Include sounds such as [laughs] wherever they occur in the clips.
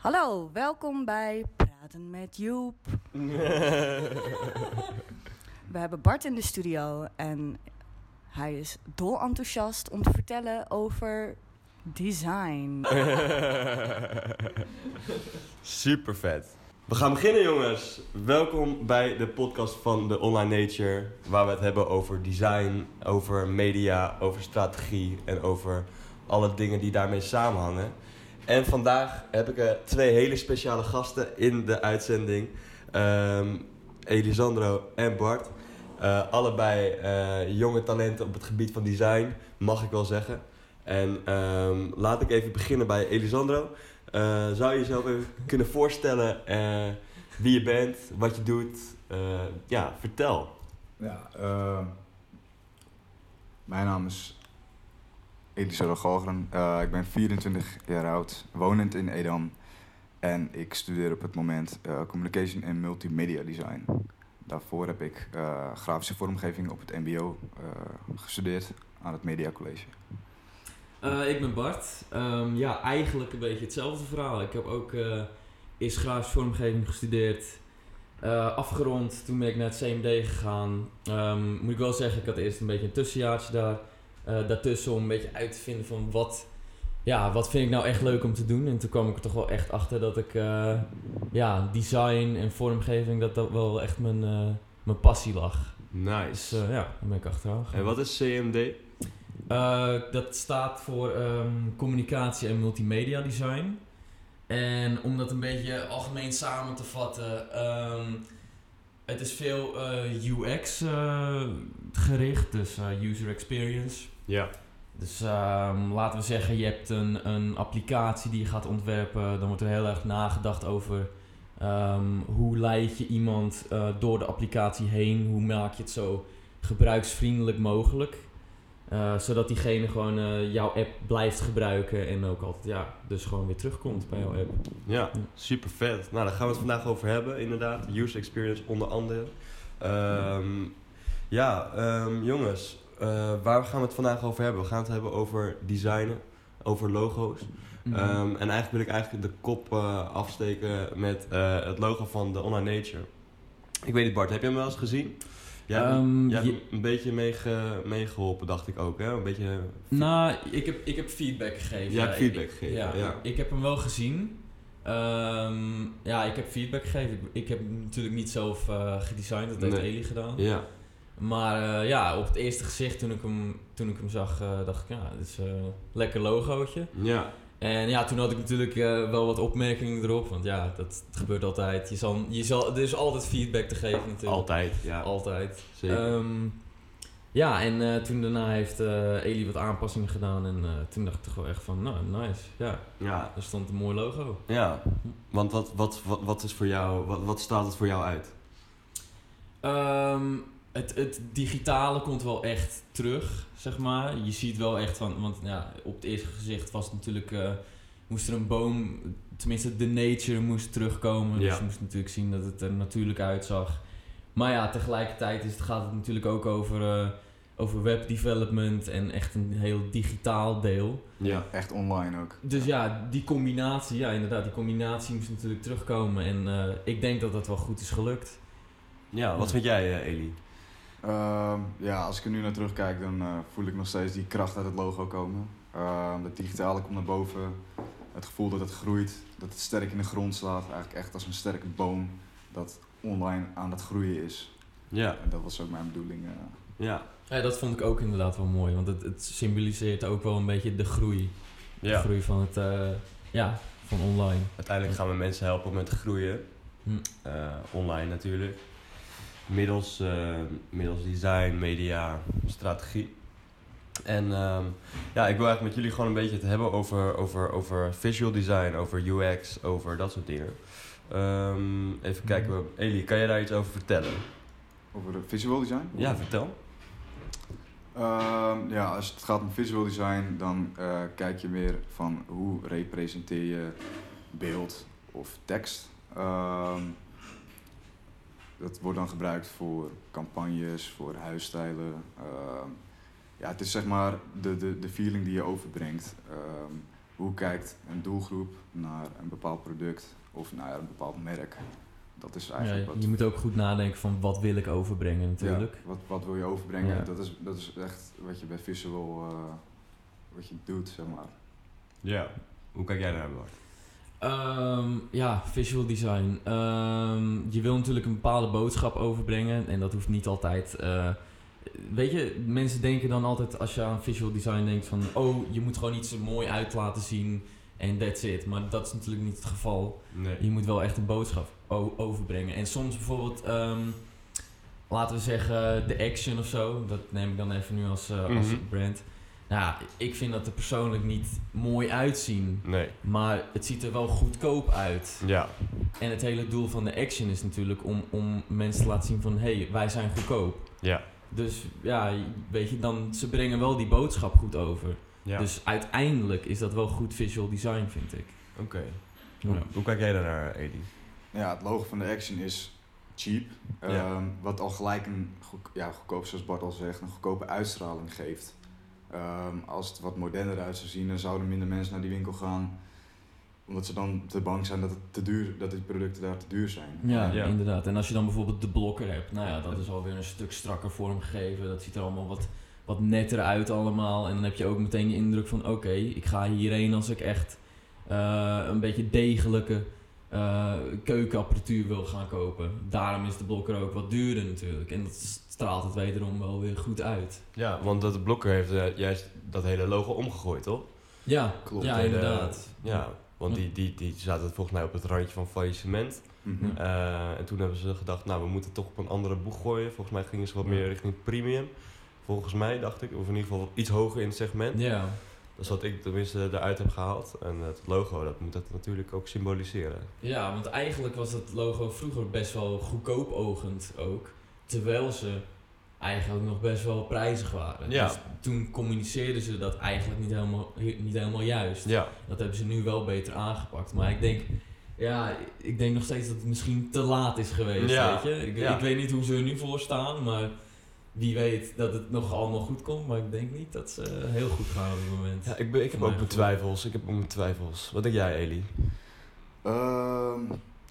Hallo, welkom bij Praten met Joep. [laughs] We hebben Bart in de studio en hij is dol enthousiast om te vertellen over design. [laughs] Super vet. We gaan beginnen jongens. Welkom bij de podcast van de Online Nature. Waar we het hebben over design, over media, over strategie en over alle dingen die daarmee samenhangen. En vandaag heb ik twee hele speciale gasten in de uitzending. Ehm, Elisandro en Bart. Eh, allebei eh, jonge talenten op het gebied van design, mag ik wel zeggen. En ehm, laat ik even beginnen bij Elisandro. Eh, zou je jezelf even [laughs] kunnen voorstellen wie je bent, wat je doet? Ja, vertel. Ja, ehm, mijn naam is Elisabeth Galgren. Eh, ik ben 24 jaar oud, wonend in Edam. En ik studeer op het moment eh, Communication en Multimedia Design. Daarvoor heb ik eh, grafische vormgeving op het MBO eh, gestudeerd aan het Media College. Ik ben Bart. Ehm, ja, eigenlijk een beetje hetzelfde verhaal. Ik heb ook eerst grafische vormgeving gestudeerd. Afgerond, toen ben ik naar het CMD gegaan. Ehm, moet ik wel zeggen, ik had eerst een beetje een tussenjaartje daar. Eh, daartussen om een beetje uit te vinden van wat, ja, wat vind ik nou echt leuk om te doen. En toen kwam ik er toch wel echt achter dat ik eh, ja, design en vormgeving, dat dat wel echt mijn, eh, mijn passie lag. Dus Nice. eh, ja, daar ben ik achteraan. En wat is CMD? Dat staat voor ehm, communicatie en multimedia design. En om dat een beetje algemeen samen te vatten, ehm, het is veel eh, UX eh, gericht, dus eh, user experience. Ja. Dus ehm, laten we zeggen, je hebt een, een applicatie die je gaat ontwerpen, dan wordt er heel erg nagedacht over ehm, hoe leid je iemand door de applicatie heen, hoe maak je het zo gebruiksvriendelijk mogelijk. Eh, zodat diegene gewoon eh, jouw app blijft gebruiken en ook altijd, ja, dus gewoon weer terugkomt bij jouw app. Ja, super vet. Nou, daar gaan we het vandaag over hebben, inderdaad. User experience onder andere. Ehm, ja, ehm, jongens, eh, waar gaan we het vandaag over hebben? We gaan het hebben over designen, over logo's. Mhm. Ehm, en eigenlijk wil ik eigenlijk de kop afsteken met het logo van de Online Nature. Ik weet niet, Bart, heb je hem wel eens gezien? Jij hebt, Ehm, jij hebt je- een beetje meege- meegeholpen, dacht ik ook, hè? Een beetje... Nou, ik heb, ik heb feedback gegeven. Jij hebt feedback ik- gegeven, Ja, ja. Ik, ik heb hem wel gezien. Ehm, ja, ik heb feedback gegeven. Ik, ik heb hem natuurlijk niet zelf eh, gedesigned, dat heeft Nee. Eli gedaan. Ja, Maar eh, ja, op het eerste gezicht toen ik hem, toen ik hem zag, eh, dacht ik, ja, dit is een lekker logootje. ja, En ja, toen had ik natuurlijk eh, wel wat opmerkingen erop, want ja, dat gebeurt altijd. Je zal, je zal, er is altijd feedback te geven natuurlijk. altijd. Ja, Altijd. zeker. Ehm, ja, en eh, toen daarna heeft eh Eli wat aanpassingen gedaan en toen dacht ik toch wel echt van, nou, nice. Ja, ja, er stond een mooi logo. ja. Want wat, wat, wat, wat is voor jou, wat, wat staat het voor jou uit? Ehm, het, het digitale komt wel echt terug, zeg maar. Je ziet wel echt van, want ja, op het eerste gezicht was het natuurlijk, eh, moest er een boom, tenminste de nature moest terugkomen. Ja. Dus je moest natuurlijk zien dat het er natuurlijk uitzag. Maar ja, tegelijkertijd is het, gaat het natuurlijk ook over, eh, over webdevelopment en echt een heel digitaal deel. Ja. Echt online ook. Dus ja, die combinatie, ja inderdaad, die combinatie moest natuurlijk terugkomen. En eh, ik denk dat dat wel goed is gelukt. Ja, wat vind jij, eh, Ehm, ja, als ik er nu naar terugkijk, dan eh, voel ik nog steeds die kracht uit het logo komen. Ehm het digitale komt naar boven. Het gevoel dat het groeit, dat het sterk in de grond staat. Eigenlijk echt als een sterke boom dat online aan het groeien is. Ja, En dat was ook mijn bedoeling. eh. ja, Ja, dat vond ik ook inderdaad wel mooi, want het, het symboliseert ook wel een beetje de groei. De ja. groei van het, eh, ja, van online. Uiteindelijk gaan we mensen helpen met te groeien. Hm. Eh, online natuurlijk. Middels, eh, middels design, media, strategie. En ehm, ja, ik wil eigenlijk met jullie gewoon een beetje het hebben over, over, over visual design, over UX, over dat soort dingen. Ehm, even kijken, Eli, kan jij daar iets over vertellen? Over de visual design? Ja, vertel. Ehm, ja, als het gaat om visual design, dan eh, kijk je meer van hoe representeer je beeld of tekst. Ehm, dat wordt dan gebruikt voor campagnes, voor huisstijlen. Ehm, ja, het is zeg maar de, de, de feeling die je overbrengt. Ehm, hoe kijkt een doelgroep naar een bepaald product of naar een bepaald merk. Dat is Ja, eigenlijk wat... je moet ook goed nadenken van wat wil ik overbrengen natuurlijk. Ja, wat, wat wil je overbrengen? Ja. Dat, is, dat is echt wat je bij visual eh, wat je doet, zeg maar. Ja. Hoe kijk jij daar Bart? Ehm, ja, visual design. Ehm, je wil natuurlijk een bepaalde boodschap overbrengen en dat hoeft niet altijd. eh, weet je, mensen denken dan altijd als je aan visual design denkt van, oh, je moet gewoon iets er mooi uit laten zien en that's it. Maar dat is natuurlijk niet het geval. Nee. Je moet wel echt een boodschap overbrengen. En soms bijvoorbeeld, ehm, laten we zeggen, de action of zo. Dat neem ik dan even nu als, eh, als Mhm. brand. Nou, ja, ik vind dat er persoonlijk niet mooi uitzien. Nee. Maar het ziet er wel goedkoop uit. Ja. En het hele doel van de action is natuurlijk om, om mensen te laten zien van... hé, hey, wij zijn goedkoop. Ja. Dus ja, weet je, dan, ze brengen wel die boodschap goed over. Ja. Dus uiteindelijk is dat wel goed visual design, vind ik. Oké. Ja. Hoe, hoe kijk jij daar naar, Edi? Ja, het logo van de Action is cheap. Ja. Ehm, wat al gelijk een goed, ja, goedkoop, zoals Bart al zegt, een goedkope uitstraling geeft. Ehm, als het wat moderner uit zou zien, dan zouden minder mensen naar die winkel gaan. Omdat ze dan te bang zijn dat, het te duur, dat die producten daar te duur zijn. Ja, Ja. inderdaad. En als je dan bijvoorbeeld de blokker hebt, nou ja, dat is alweer een stuk strakker vormgegeven. Dat ziet er allemaal wat, wat netter uit allemaal. En dan heb je ook meteen de indruk van, oké, ik ga hierheen als ik echt eh, een beetje degelijke eh, keukenapparatuur wil gaan kopen. Daarom is de blokker ook wat duurder natuurlijk. En dat straalt het wederom wel weer goed uit. Ja, want dat blokker heeft eh, juist dat hele logo omgegooid, toch? Ja, Klopt. ja Hele- inderdaad. Ja, want die, die, die zaten volgens mij op het randje van faillissement. Mhm. Eh, en toen hebben ze gedacht, nou, we moeten toch op een andere boeg gooien. Volgens mij gingen ze wat meer richting premium. Volgens mij, dacht ik. Of in ieder geval iets hoger in het segment. Ja, Dat is wat ik tenminste eruit heb gehaald. En het logo, dat moet dat natuurlijk ook symboliseren. Ja, want eigenlijk was dat logo vroeger best wel goedkoop ogend ook. Terwijl ze eigenlijk nog best wel prijzig waren. Ja. Dus toen communiceerden ze dat eigenlijk niet helemaal, niet helemaal juist. Ja, Dat hebben ze nu wel beter aangepakt. Maar ik denk, ja, ik denk nog steeds dat het misschien te laat is geweest. Ja. Weet je? Ik, Ja. ik weet niet hoe ze er nu voor staan, maar wie weet dat het nog allemaal goed komt. Maar ik denk niet dat ze heel goed gaan op het moment. ja ik, ben, ik heb ook mijn twijfels. Ik heb ook mijn twijfels. Wat denk jij, Eli? Ehm,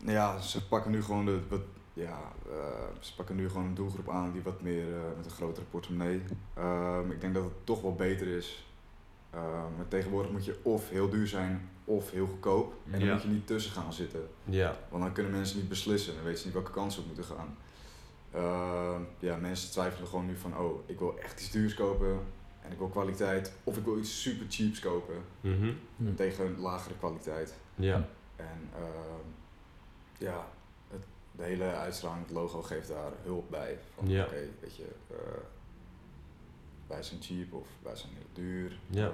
nou ja, ze pakken nu gewoon de, wat, ja, eh, ze pakken nu gewoon een doelgroep aan die wat meer eh, met een grotere portemonnee. Ehm, ik denk dat het toch wel beter is. Ehm, maar tegenwoordig moet je of heel duur zijn of heel goedkoop. En dan Ja. moet je niet tussen gaan zitten. Ja, Want dan kunnen mensen niet beslissen. Dan weten ze niet welke kant ze op moeten gaan. Ehm, ja, mensen twijfelen gewoon nu van, oh, ik wil echt iets duurs kopen. En ik wil kwaliteit. Of ik wil iets super cheaps kopen. Mhm. Hm. Tegen een lagere kwaliteit. ja. En ehm, ja, de hele uitstraling, het logo geeft daar hulp bij. Van Ja. oké, weet je, eh, wij zijn cheap of wij zijn heel duur. Ja. Ehm,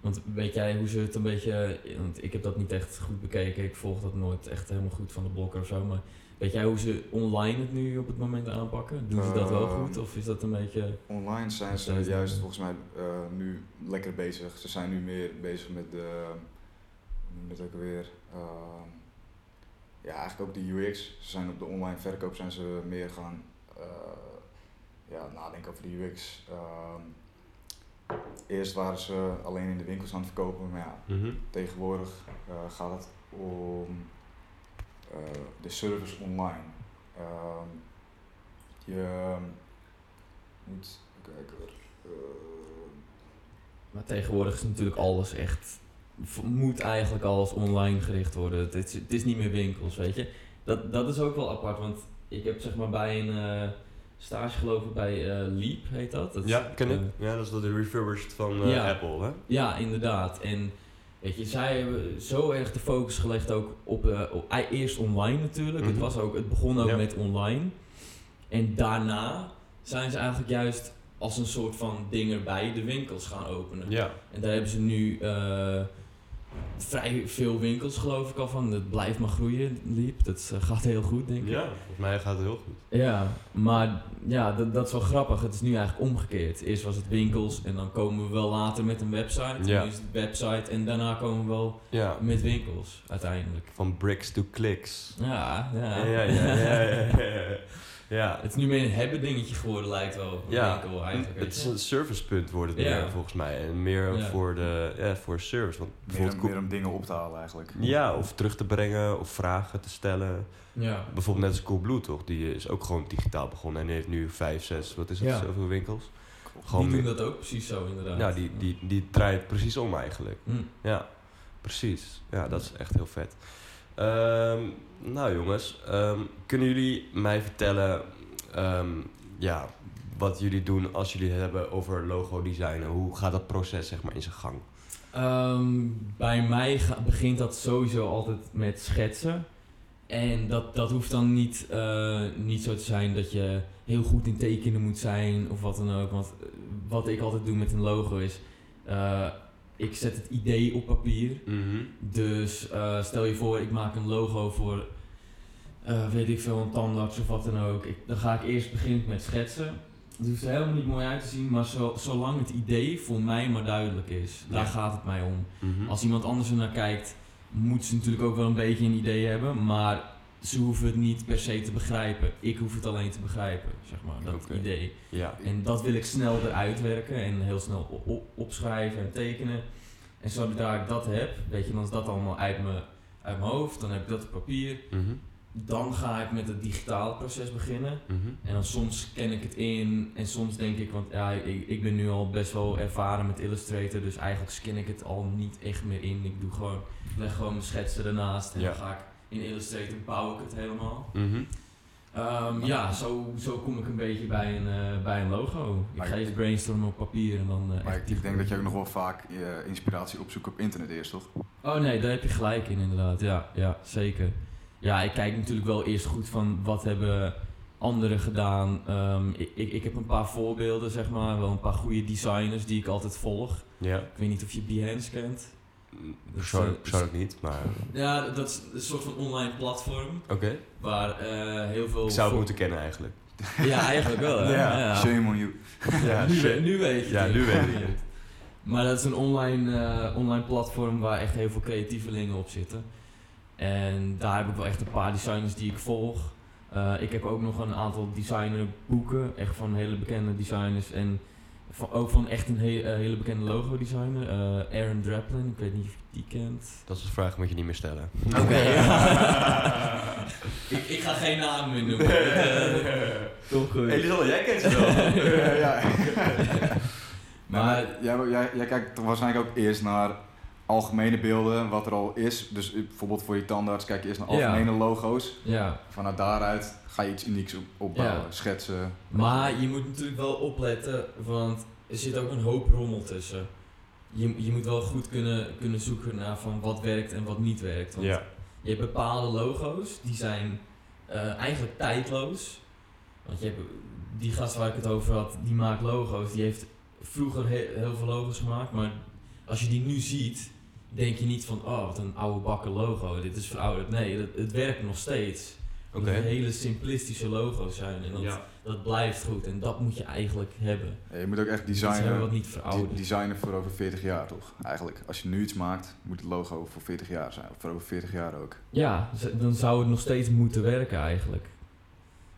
Want weet jij hoe ze het een beetje... Want ik heb dat niet echt goed bekeken. Ik volg dat nooit echt helemaal goed van de blokker of zo. Maar weet jij hoe ze online het nu op het moment aanpakken? Doen ze dat wel Ehm, goed? Of is dat een beetje... online zijn ze juist volgens mij eh, nu lekker bezig. Ze zijn nu meer bezig met de, hoe noem je het ook weer, Ehm, ja eigenlijk ook de UX. Ze zijn op de online verkoop zijn ze meer gaan eh, ja, nadenken over de UX. Ehm, eerst waren ze alleen in de winkels aan het verkopen, maar ja, Mhm. tegenwoordig eh, gaat het om eh, de service online. Ehm, je ehm, moet, kijken hoor. Eh, Maar tegenwoordig is natuurlijk alles echt... Moet eigenlijk alles online gericht worden. Het is, het is niet meer winkels, weet je. Dat, dat is ook wel apart, want ik heb zeg maar bij een eh, stage gelopen bij eh, Leap, heet dat. dat Ja, ken ik. eh, Ja, dat is dat de refurbished van Ja. Apple, hè? Ja, inderdaad. En weet je, zij hebben zo erg de focus gelegd ook op, op eerst online natuurlijk. Mhm. Het, was ook, het begon ook Ja. met online. En daarna zijn ze eigenlijk juist als een soort van ding erbij de winkels gaan openen. Ja. En daar hebben ze nu vrij veel winkels geloof ik al van. Het blijft maar groeien, Liep. Dat eh, gaat heel goed denk ik. Ja, volgens mij gaat het heel goed. Ja, maar ja, dat, dat is wel grappig. Het is nu eigenlijk omgekeerd. Eerst was het winkels en dan komen we wel later met een website. Ja. Nu is het website en daarna komen we wel Ja. met winkels uiteindelijk. Van bricks to clicks. Ja, ja. Ja, ja, ja, ja, [laughs] ja, Het is nu meer een hebben dingetje geworden, lijkt wel. Ja, winkel eigenlijk. het is een servicepunt wordt het Ja. meer volgens mij. En meer Ja. voor de ja, voor service. Want Meer, bijvoorbeeld om- meer om dingen op te halen eigenlijk. Ja, of terug te brengen of vragen te stellen. Ja. Bijvoorbeeld net als Coolblue toch? Die is ook gewoon digitaal begonnen en die heeft nu vijf, zes, wat is het, Ja. zoveel winkels. Die doen dat ook precies zo, inderdaad. Ja, die, die, die draait precies om eigenlijk. Hm. Ja, precies. Ja, dat is echt heel vet. Ehm, nou jongens, ehm, kunnen jullie mij vertellen ehm, ja, wat jullie doen als jullie het hebben over logo designen? Hoe gaat dat proces zeg maar in zijn gang? Bij mij begint dat sowieso altijd met schetsen. En dat, dat hoeft dan niet, eh, niet zo te zijn dat je heel goed in tekenen moet zijn of wat dan ook. Want eh, wat ik altijd doe met een logo is, eh, ik zet het idee op papier. Dus eh, stel je voor, ik maak een logo voor, eh, weet ik veel, een tandarts of wat dan ook. Ik, dan ga ik eerst beginnen met schetsen. Het hoeft er helemaal niet mooi uit te zien, maar zo, zolang het idee voor mij maar duidelijk is, daar Ja. gaat het mij om. Mhm. Als iemand anders er naar kijkt, moet ze natuurlijk ook wel een beetje een idee hebben, maar ze hoeven het niet per se te begrijpen. Ik hoef het alleen te begrijpen, zeg maar, dat idee. Ja. En dat wil ik snel eruit werken en heel snel opschrijven en tekenen. En zodra ik dat heb, weet je, dan is dat allemaal uit mijn, uit mijn hoofd. Dan heb ik dat op papier. Mhm. Dan ga ik met het digitale proces beginnen. Mhm. En dan soms scan ik het in en soms denk ik, want ja, ik, ik ben nu al best wel ervaren met Illustrator, dus eigenlijk scan ik het al niet echt meer in. Ik doe gewoon, leg gewoon mijn schetsen ernaast en Ja. dan ga ik in Illustrator bouw ik het helemaal. Mhm. Ehm, ja, zo, zo kom ik een beetje bij een, eh, bij een logo. Ik Maar ga eerst brainstormen op papier en dan... eh, Maar ik denk dat je ook nog wel vaak eh, inspiratie opzoekt op internet eerst, toch? Oh nee, daar heb je gelijk in inderdaad. Ja, ja, zeker. Ja, ik kijk natuurlijk wel eerst goed van wat hebben anderen gedaan. Ehm, ik, ik, ik heb een paar voorbeelden, zeg maar. Wel een paar goede designers die ik altijd volg. Ja. Ik weet niet of je Behance kent. Persoonlijk, niet, maar Ja, dat is een soort van online platform. oké. Waar eh, heel veel... Ik zou het moeten kennen eigenlijk. Ja, eigenlijk wel. Hè? [laughs] ja. Shame on you. Ja, [laughs] nu, weet je Ja, het. nu weet ik [laughs] het. Maar dat is een online, eh, online platform waar echt heel veel creatievelingen op zitten. En daar heb ik wel echt een paar designers die ik volg. Eh, ik heb ook nog een aantal designerboeken, echt van hele bekende designers. En van, ook van echt een he- eh, hele bekende logo designer, eh, Aaron Draplin. Ik weet niet of je die kent. Dat soort vragen moet je niet meer stellen. Oké. [laughs] [laughs] ik, ik ga geen naam meer noemen. Toch goed. Elisabeth, jij kent ze wel. [laughs] ja, ja. Maar jij, jij, jij kijkt waarschijnlijk ook eerst naar algemene beelden, wat er al is. Dus bijvoorbeeld voor je tandarts kijk je eerst naar Ja. algemene logo's. Ja, Vanuit daaruit ga je iets unieks op, opbouwen, Ja. schetsen. Maar je moet natuurlijk wel opletten, want er zit ook een hoop rommel tussen. Je, je moet wel goed kunnen, kunnen zoeken naar van wat werkt en wat niet werkt. Want Ja. je hebt bepaalde logo's, die zijn eh, eigenlijk tijdloos. Want je hebt die gast waar ik het over had, die maakt logo's. Die heeft vroeger he- heel veel logo's gemaakt, maar als je die nu ziet, denk je niet van, oh wat een oude bakken logo, dit is verouderd. Nee, het, het werkt nog steeds. Oké. Dat het hele simplistische logo's zijn en dat, Ja. dat blijft goed en dat moet je eigenlijk hebben. Ja, je moet ook echt designen, wat niet de- verouderd. designen voor over 40 jaar, toch? Eigenlijk. Als je nu iets maakt, moet het logo voor 40 jaar zijn. Of voor over 40 jaar ook. Ja, dan zou het nog steeds moeten werken eigenlijk.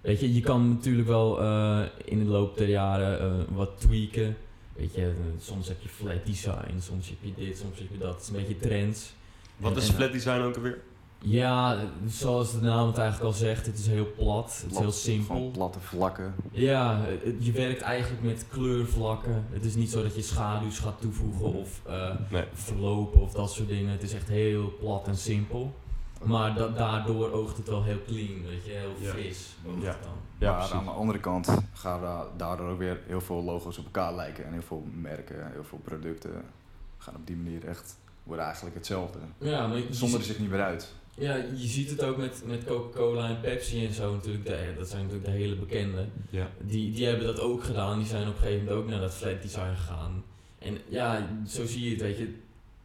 Weet je, je kan natuurlijk wel eh, in de loop der jaren eh, wat tweaken. Weet je, soms heb je flat design, soms heb je dit, soms heb je dat. Het is een beetje trends. Wat En- is en- flat design ook alweer? Ja, zoals de naam het eigenlijk al zegt, het is heel plat, het is heel simpel. Gewoon platte vlakken. Ja, je werkt eigenlijk met kleurvlakken. Het is niet zo dat je schaduws gaat toevoegen of eh, Nee. verlopen of dat soort dingen. Het is echt heel plat en simpel. Maar da- daardoor oogt het wel heel clean, weet je, heel Ja. fris oogt Ja. het dan. Ja, maar aan de andere kant gaan da- daardoor ook weer heel veel logo's op elkaar lijken. En heel veel merken, heel veel producten gaan op die manier echt worden eigenlijk hetzelfde. Ja, maar je, Zonder er zich niet meer uit. ja, je ziet het ook met, met Coca-Cola en Pepsi en zo natuurlijk. De, dat zijn natuurlijk de hele bekende. Ja. Die, die hebben dat ook gedaan. Die zijn op een gegeven moment ook naar dat flat design gegaan. En ja, zo zie je het, weet je.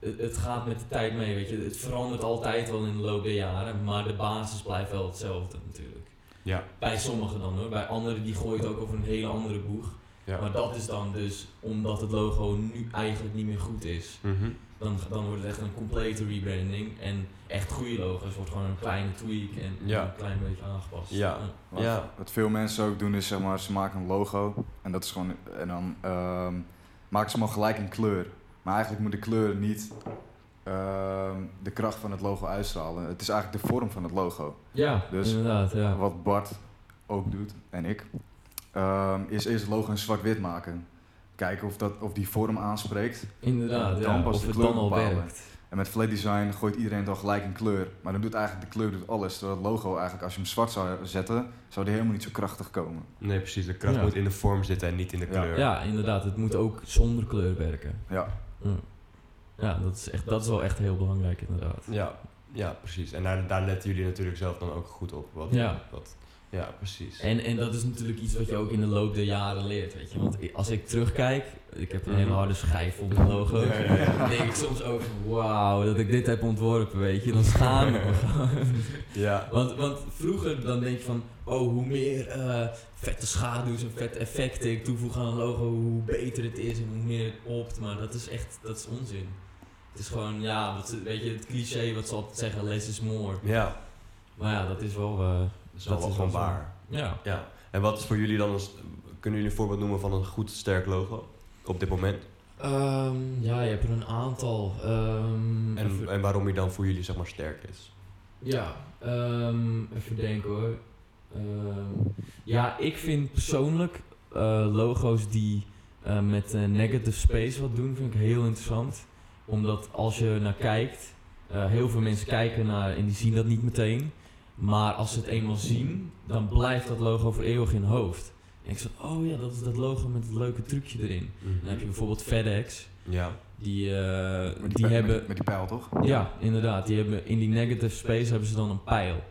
Het, het gaat met de tijd mee, weet je. Het verandert altijd wel in de loop der jaren. Maar de basis blijft wel hetzelfde natuurlijk. Ja. Bij sommigen dan hoor. Bij anderen die gooien het ook over een hele andere boeg. Ja. Maar dat is dan dus omdat het logo nu eigenlijk niet meer goed is. Mhm. Dan, dan wordt het echt een complete rebranding. En echt goede logo's wordt gewoon een kleine tweak en Ja. een klein beetje aangepast. Ja. Wat, Ja. wat veel mensen ook doen is zeg maar, ze maken een logo en dat is gewoon en dan ehm, maken ze hem al gelijk in kleur. Maar eigenlijk moet de kleur niet ehm, de kracht van het logo uitstralen. Het is eigenlijk de vorm van het logo. Ja, Dus inderdaad. Ja. Wat Bart ook doet en ik, ehm, is eerst het logo in zwart-wit maken. Kijken of, dat, of die vorm aanspreekt. Inderdaad, Dan ja. pas of de het kleur dan al bepalen. werkt. En met flat design gooit iedereen het al gelijk in kleur. Maar dan doet eigenlijk de kleur doet alles. Terwijl het logo eigenlijk, als je hem zwart zou zetten, zou die helemaal niet zo krachtig komen. Nee, precies. De kracht Ja. moet in de vorm zitten en niet in de Ja. kleur. Ja, inderdaad. Het moet ook zonder kleur werken. Ja, Ja, dat, is echt, dat is wel echt heel belangrijk inderdaad. Ja, ja precies. En daar, daar letten jullie natuurlijk zelf dan ook goed op. Wat, Ja. Wat, ja, precies. En, en dat is natuurlijk iets wat je ook in de loop der jaren leert, weet je. Want als ik terugkijk, ik heb een hele harde schijf op mijn logo. Ja, ja, ja. Dan denk ik soms ook wauw, dat ik dit heb ontworpen, weet je. Dan schaam ik me gewoon. Ja. Want, want vroeger dan denk je van, oh, hoe meer eh, vette schaduws en vette effecten ik toevoeg aan een logo, hoe beter het is en hoe meer het opt. Maar dat is echt, dat is onzin. Het is gewoon, ja, wat, weet je, het cliché wat ze altijd zeggen, less is more. Ja, Maar ja, dat is wel, eh, dat is wel, Dat is gewoon waar. ja. Ja. En wat is voor jullie dan, een, s- kunnen jullie een voorbeeld noemen van een goed sterk logo op dit moment? Ehm, ja, je hebt er een aantal. Ehm, En, en waarom die dan voor jullie zeg maar sterk is? ja, ehm, even denken hoor. Ehm, ja, ik vind persoonlijk eh, logo's die eh, met eh, negative space wat doen, vind ik heel interessant. Omdat als je naar kijkt, heel veel mensen kijken naar en die zien dat niet meteen. Maar als ze het eenmaal zien, dan blijft dat logo voor eeuwig in hun hoofd. En ik zeg, oh ja, dat is dat logo met het leuke trucje erin. Dan heb je bijvoorbeeld FedEx. Ja. Die, met die pe- hebben... Met, met die pijl toch? Ja, inderdaad. Die hebben, in die negative space hebben ze dan een pijl.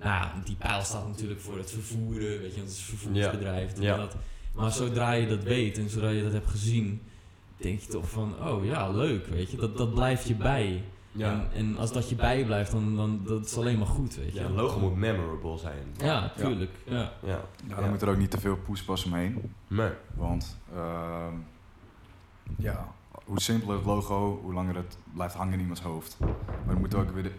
Nou ja, die pijl staat natuurlijk voor het vervoeren, weet je, het is een vervoersbedrijf. Ja. dat. Maar zodra je dat weet en zodra je dat hebt gezien, denk je toch van, oh ja, leuk, weet je, dat, dat blijft je bij. Ja. En, en als dat je bijblijft, dan, dan dat is alleen maar goed, weet je. ja, een logo moet memorable zijn. Ja, tuurlijk. Ja. Ja. Ja, dan Ja. moet er ook niet te veel poespas omheen. Nee. Want ehm, ja, hoe simpeler het logo, hoe langer het blijft hangen in iemands hoofd. Maar het moet ook weer de-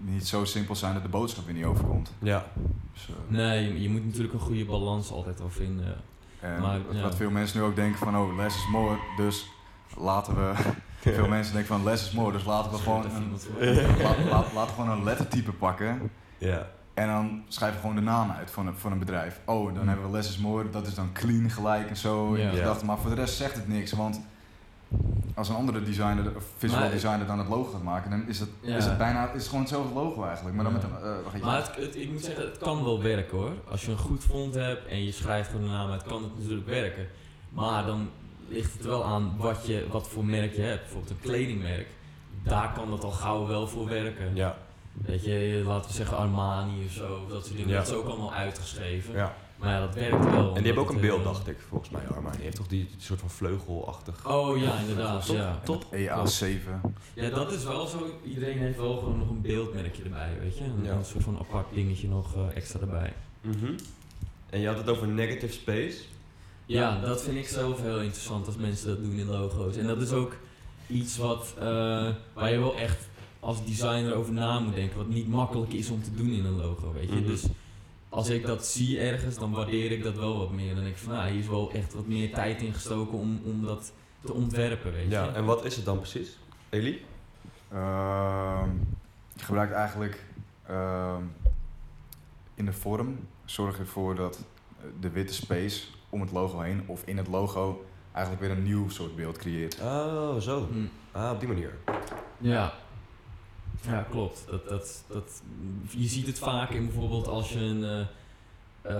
niet zo simpel zijn dat de boodschap weer niet overkomt. Ja. Dus, eh, Nee, je, je moet natuurlijk een goede balans altijd wel vinden. en Maar, wat, ja. wat veel mensen nu ook denken van, oh, less is more, dus laten we... [laughs] veel mensen denken van, less is more, dus laten we gewoon een, [laughs] laat, laat- laten we gewoon een lettertype pakken. Ja. En dan schrijven we gewoon de naam uit van een, van een bedrijf. Oh, dan Mm. hebben we less is more, dat is dan clean gelijk en zo. Ja. En Ja. gedachten. Maar voor de rest zegt het niks, want als een andere designer, of visual Maar- designer dan het logo gaat maken, dan is het, Ja. is het bijna is het gewoon hetzelfde logo eigenlijk. Maar dan Ja. met een, eh, even. Maar het, het- ik moet zeggen, het kan wel werken hoor. Als je een goed font hebt en je schrijft gewoon de naam uit, kan het natuurlijk werken. Maar dan ligt het wel aan wat, je, wat voor merk je hebt. Bijvoorbeeld een kledingmerk. Daar kan dat al gauw wel voor werken. Ja. Weet je, laten we zeggen Armani of zo. of Dat soort dingen. Ja. Dat is ook allemaal uitgeschreven. ja. Maar ja, dat werkt wel. En die hebben ook een beeld, dacht dacht ik, volgens mij, Armani. Die heeft toch die, die soort van vleugelachtig... Oh ja, inderdaad. Top, ja. top. EA7. ja, dat is wel zo. Iedereen heeft wel gewoon nog een beeldmerkje erbij, weet je. Een, Ja. een soort van apart dingetje nog eh, extra erbij. Mhm. En je had het over negative space. Ja, dat vind ik zelf heel interessant als mensen dat doen in logo's. En dat is ook iets wat, eh, waar je wel echt als designer over na moet denken. Wat niet makkelijk is om te doen in een logo, weet je. Mhm. Dus als ik dat zie ergens, dan waardeer ik dat wel wat meer. Dan denk ik van, nou, hier is wel echt wat meer tijd in gestoken om, om dat te ontwerpen, weet je. Ja, en wat is het dan precies? Elie? Ehm, je gebruikt eigenlijk ehm, in de vorm, zorg ervoor dat eh, de witte space om het logo heen of in het logo eigenlijk weer een nieuw soort beeld creëert. Oh, zo. Hm. Ah, op die manier. Ja. Ja, klopt. Dat, dat, dat, je ziet het vaak in bijvoorbeeld als je een... eh,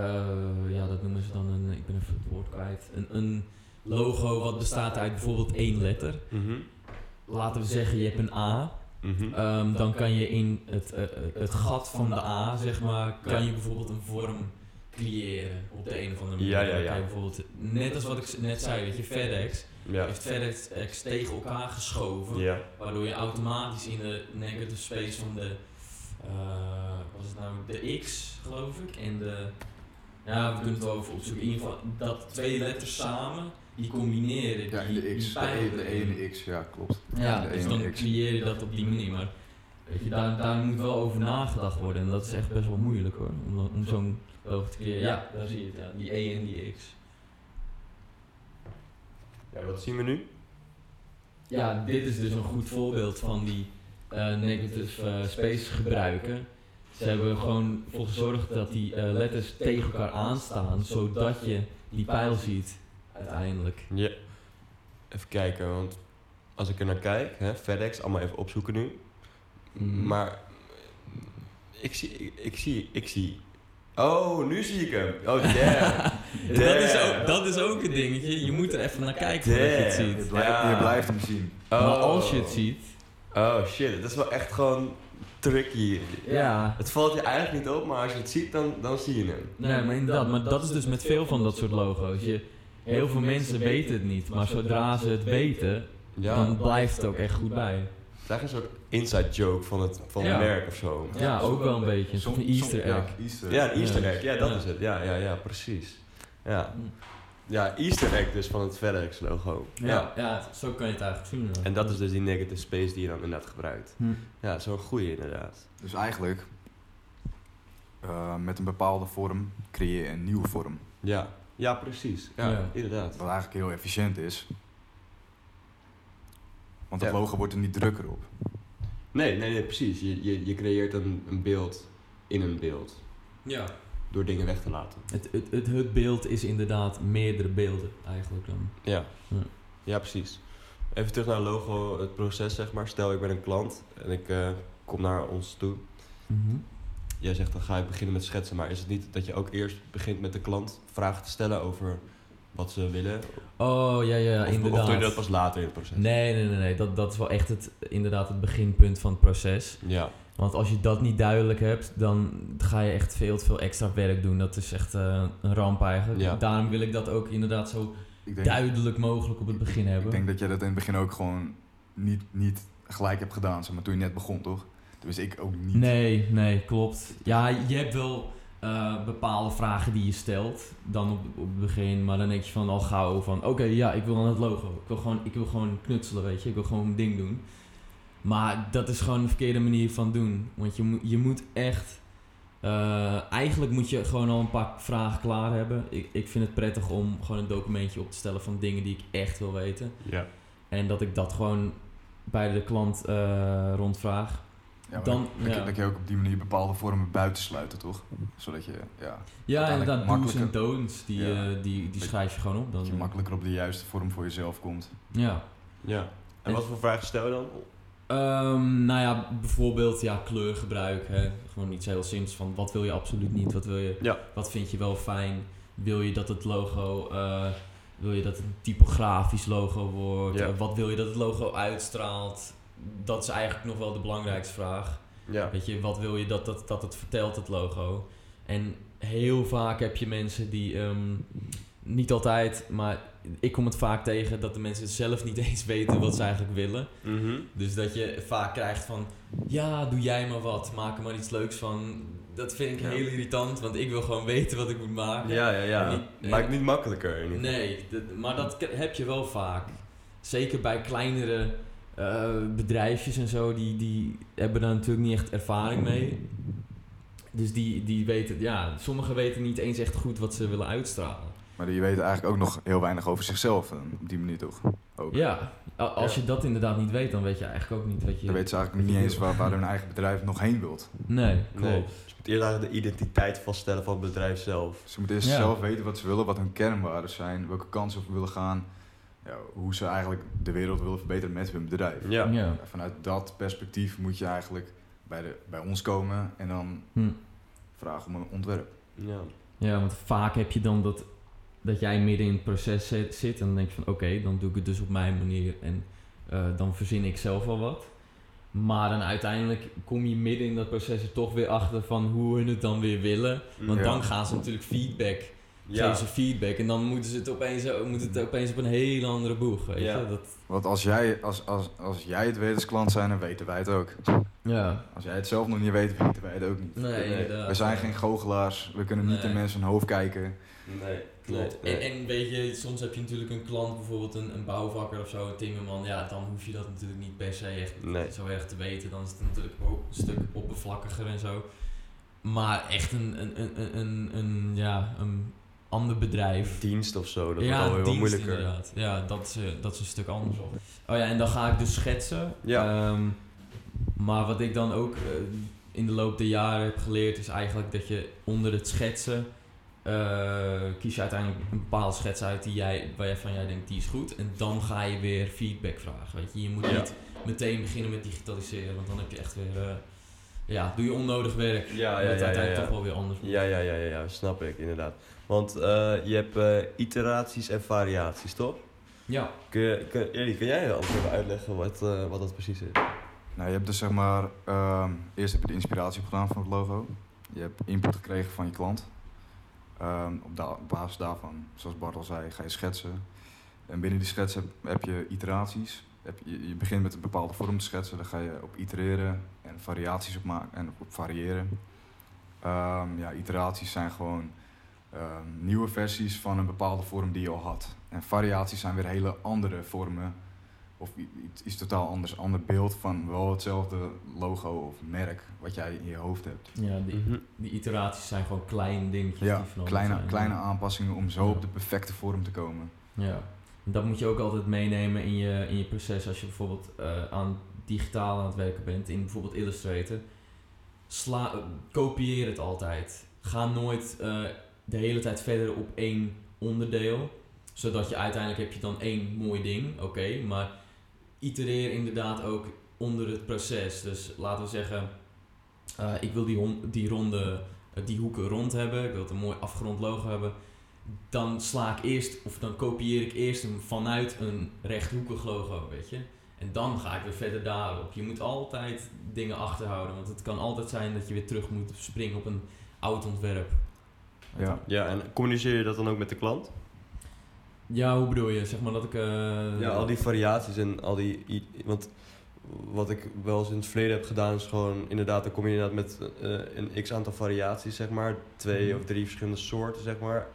ja, dat noemen ze dan een... Ik ben even het woord kwijt. Een, een logo wat bestaat uit bijvoorbeeld één letter. Mhm. Laten we zeggen, je hebt een A. Mhm. Ehm, dan kan je in het, eh, het gat van de A, zeg maar, kan je bijvoorbeeld een vorm creëren op de een of andere manier. Ja, bijvoorbeeld, net als wat ik net zei, weet je, FedEx ja. heeft FedEx tegen elkaar geschoven. Ja. Waardoor je automatisch in de negative space van de, eh wat is het nou, de X geloof ik, en de, Ja, we kunnen het wel even opzoeken. In ieder geval, dat twee letters samen, die combineren. Ja, in die- de die X. De E de E en de X, ja, klopt. Ja, de dus E en dan X. creëer je dat op die manier. Maar weet je, daar, daar moet wel over nagedacht worden. En dat is echt best wel moeilijk hoor. Om, om zo'n logo te creëren. Ja, daar zie je het. Ja. Die E en die X. Ja, wat zien we nu? Ja, dit is dus een goed voorbeeld van die eh, negative eh, space gebruiken. Ze hebben gewoon voor gezorgd dat die eh, letters tegen elkaar aanstaan, zodat je die pijl ziet uiteindelijk. Ja. Even kijken, want als ik er naar kijk, hè, FedEx, allemaal even opzoeken nu. Mhm. Maar ik zie, ik, ik zie, ik zie. Oh, nu zie ik hem. Oh, [laughs] damn. dat, is ook, dat is ook een dingetje. Je moet er even naar kijken voordat je het Damn. Je ziet. blijft, Ja. je blijft hem zien. Maar Oh. als je het ziet, Oh shit, dat is wel echt gewoon tricky. ja. Het valt je eigenlijk niet op, maar als je het ziet, dan, dan zie je hem. Nee, maar inderdaad. Maar dat is dus met veel van dat soort logo's. Je, heel veel mensen weten het niet, maar zodra ze het weten, Ja, dan blijft het ook echt goed bij. Het is eigenlijk een soort inside joke van het, van Ja. het merk of zo. Ja, ook wel een beetje. Een soort van Som- som- easter ja, egg. Easter Ja, een easter egg, ja, dat Ja. is het. Ja, ja, ja, precies. Ja. Hm. ja, easter egg dus van het FedEx logo. Ja, ja, zo kan je het eigenlijk zien. En dat is dus die negative space die je dan inderdaad gebruikt. Hm. Ja, zo'n goeie inderdaad. Dus eigenlijk, eh, met een bepaalde vorm creëer je een nieuwe vorm. Ja, ja precies. Ja, Ja. inderdaad. Wat eigenlijk heel efficiënt is. Want het Ja. logo wordt er niet drukker op. Nee, nee, nee, precies. Je, je, je creëert een, een beeld in een beeld. Ja. Door dingen weg te laten. Het, het, het, het beeld is inderdaad meerdere beelden eigenlijk dan. Ja. Ja. ja, precies. Even terug naar het logo, het proces zeg maar. Stel ik ben een klant en ik eh, kom naar ons toe. Jij zegt dan ga ik beginnen met schetsen, maar is het niet dat je ook eerst begint met de klant vragen te stellen over wat ze willen? Oh ja, ja, of, of inderdaad. doe je dat pas later in het proces? Nee, nee, nee, nee. Dat, dat is wel echt het, inderdaad het beginpunt van het proces. Ja, Want als je dat niet duidelijk hebt, dan ga je echt veel te veel extra werk doen. Dat is echt eh, een ramp eigenlijk. Ja. Daarom wil ik dat ook inderdaad zo denk, duidelijk mogelijk op het begin hebben. ik denk dat jij dat in het begin ook gewoon niet, niet gelijk hebt gedaan, zeg maar, toen je net begon, toch? Dus ik ook niet. Nee, nee, klopt. Ja, je hebt wel eh, bepaalde vragen die je stelt dan op, op het begin, maar dan denk je van al gauw van oké, ja, ik wil dan het logo. Ik wil, gewoon, ik wil gewoon knutselen, weet je. Ik wil gewoon ding doen. Maar dat is gewoon een verkeerde manier van doen. Want je, moet je moet echt... eh, eigenlijk moet je gewoon al een paar vragen klaar hebben. Ik, ik vind het prettig om gewoon een documentje op te stellen van dingen die ik echt wil weten. ja. En dat ik dat gewoon bij de klant eh, rondvraag. Ja, Dan- dan, ja. dan kun je ook op die manier bepaalde vormen buitensluiten, toch? Zodat je, ja, Ja, inderdaad, do's en don'ts, die, Ja. eh, die, die schrijf je gewoon op. Dan, dat je makkelijker op de juiste vorm voor jezelf komt. Ja. ja. En wat voor vragen stel je dan? Ehm, nou ja, bijvoorbeeld ja, kleurgebruik. Hè. Gewoon iets heel simpels van wat wil je absoluut niet, wat, wil je, Ja. wat vind je wel fijn. Wil je dat het logo, eh, wil je dat het een typografisch logo wordt? Ja. Eh, wat wil je dat het logo uitstraalt? Dat is eigenlijk nog wel de belangrijkste vraag. Ja. Weet je, wat wil je dat, dat, dat het vertelt, het logo? En heel vaak heb je mensen die, ehm, niet altijd, maar ik kom het vaak tegen dat de mensen zelf niet [laughs] eens weten wat ze eigenlijk willen. Mhm. Dus dat je vaak krijgt van, ja, doe jij maar wat, maak er maar iets leuks van. Dat vind ik Ja. heel irritant, want ik wil gewoon [laughs] weten wat ik moet maken. Ja, ja, ja. Niet- Maakt het niet makkelijker geval. Nee, maar dat heb je wel vaak. Zeker bij kleinere eh, bedrijfjes en zo, die, die hebben daar natuurlijk niet echt ervaring mee. Dus die, die weten, ja, sommigen weten niet eens echt goed wat ze willen uitstralen. Maar die weten eigenlijk ook nog heel weinig over zichzelf dan, op die manier, toch? Ook. Ja, als Ja. je dat inderdaad niet weet, dan weet je eigenlijk ook niet wat je... Dan weten ze eigenlijk niet eens waar, waar [laughs] hun eigen bedrijf nog heen wilt. Nee, klopt. Nee. Dus je moet eerst eigenlijk de identiteit vaststellen van het bedrijf zelf. Ze moeten eerst Ja. zelf weten wat ze willen, wat hun kernwaarden zijn, welke kansen ze willen gaan. Ja, hoe ze eigenlijk de wereld willen verbeteren met hun bedrijf. Ja. Ja. Vanuit dat perspectief moet je eigenlijk bij, de, bij ons komen en dan Hm. vragen om een ontwerp. Ja. Ja, want vaak heb je dan dat, dat jij midden in het proces zit, zit en dan denk je van oké, dan doe ik het dus op mijn manier en eh, dan verzin ik zelf wel wat. Maar dan uiteindelijk kom je midden in dat proces er toch weer achter van hoe hun het dan weer willen. Want Ja. dan gaan ze natuurlijk feedback Ja. geven ze feedback. En dan moeten ze het opeens, moet het opeens op een hele andere boeg, weet Ja. je. Dat, Want als jij, als, als, als jij het weet als klant zijn, dan weten wij het ook. ja. Als jij het zelf nog niet weet, weten wij het ook niet. Nee. We zijn geen goochelaars, we kunnen niet in mensen hoofd kijken. Nee, Klopt. nee. En, en weet je, soms heb je natuurlijk een klant, bijvoorbeeld een, een bouwvakker of zo, een timmerman. Ja, dan hoef je dat natuurlijk niet per se echt Nee. zo erg te weten. Dan is het natuurlijk ook een stuk oppervlakkiger en zo. Maar echt een, een, een, een, een, een, ja, een ander bedrijf. Dienst of zo, dat ja, wordt alweer wel dienst moeilijker. inderdaad. Ja, dat is, eh, dat is een stuk anders. Oh ja, en dan ga ik dus schetsen. Ja. Ehm, maar wat ik dan ook eh, in de loop der jaren heb geleerd, is eigenlijk dat je onder het schetsen eh, kies je uiteindelijk een bepaalde schets uit die jij, waarvan jij denkt die is goed. En dan ga je weer feedback vragen. Weet je, je moet Ja. niet meteen beginnen met digitaliseren, want dan heb je echt weer, eh, ja, doe je onnodig werk. Ja, ja, ja, ja, uiteindelijk ja. toch wel weer anders moet. Ja, ja, ja, ja, ja, snap ik inderdaad. Want eh, je hebt eh, iteraties en variaties, toch? Ja. Kun, je, kun, kun jij anders even uitleggen wat, eh, wat dat precies is? Nou, je hebt dus zeg maar, ehm, eerst heb je de inspiratie opgedaan van het logo. Je hebt input gekregen van je klant. Ehm, op, da- op basis daarvan, zoals Bart al zei, ga je schetsen. En binnen die schets heb, heb je iteraties. Heb je, je begint met een bepaalde vorm te schetsen, daar ga je op itereren en variaties op maken en op variëren. Ehm, ja, iteraties zijn gewoon ehm, nieuwe versies van een bepaalde vorm die je al had. En variaties zijn weer hele andere vormen of iets, iets totaal anders, ander beeld van wel hetzelfde logo of merk wat jij in je hoofd hebt. Ja, die, Mhm. die iteraties zijn gewoon kleine dingetjes Ja, die kleine, zijn. kleine aanpassingen om zo Ja. op de perfecte vorm te komen. Ja, dat moet je ook altijd meenemen in je, in je proces als je bijvoorbeeld eh, aan digitaal aan het werken bent, in bijvoorbeeld Illustrator. Sla, kopieer het altijd. Ga nooit eh, de hele tijd verder op één onderdeel, zodat je uiteindelijk heb je dan één mooi ding, oké, maar itereer inderdaad ook onder het proces. Dus laten we zeggen, eh, ik wil die, die ronde, die hoeken rond hebben, ik wil het een mooi afgerond logo hebben dan sla ik eerst, of dan kopieer ik eerst hem vanuit een rechthoekig logo, weet je. En dan ga ik weer verder daarop. Je moet altijd dingen achterhouden, want het kan altijd zijn dat je weer terug moet springen op een oud ontwerp. Ja. Ja, en communiceer je dat dan ook met de klant? Ja, hoe bedoel je? Zeg maar dat ik... eh, Ja, al die variaties en al die... Want wat ik wel eens in het verleden heb gedaan is gewoon... Inderdaad, dan kom je inderdaad met eh, een x-aantal variaties, zeg maar. Twee Mhm. of drie verschillende soorten, zeg maar.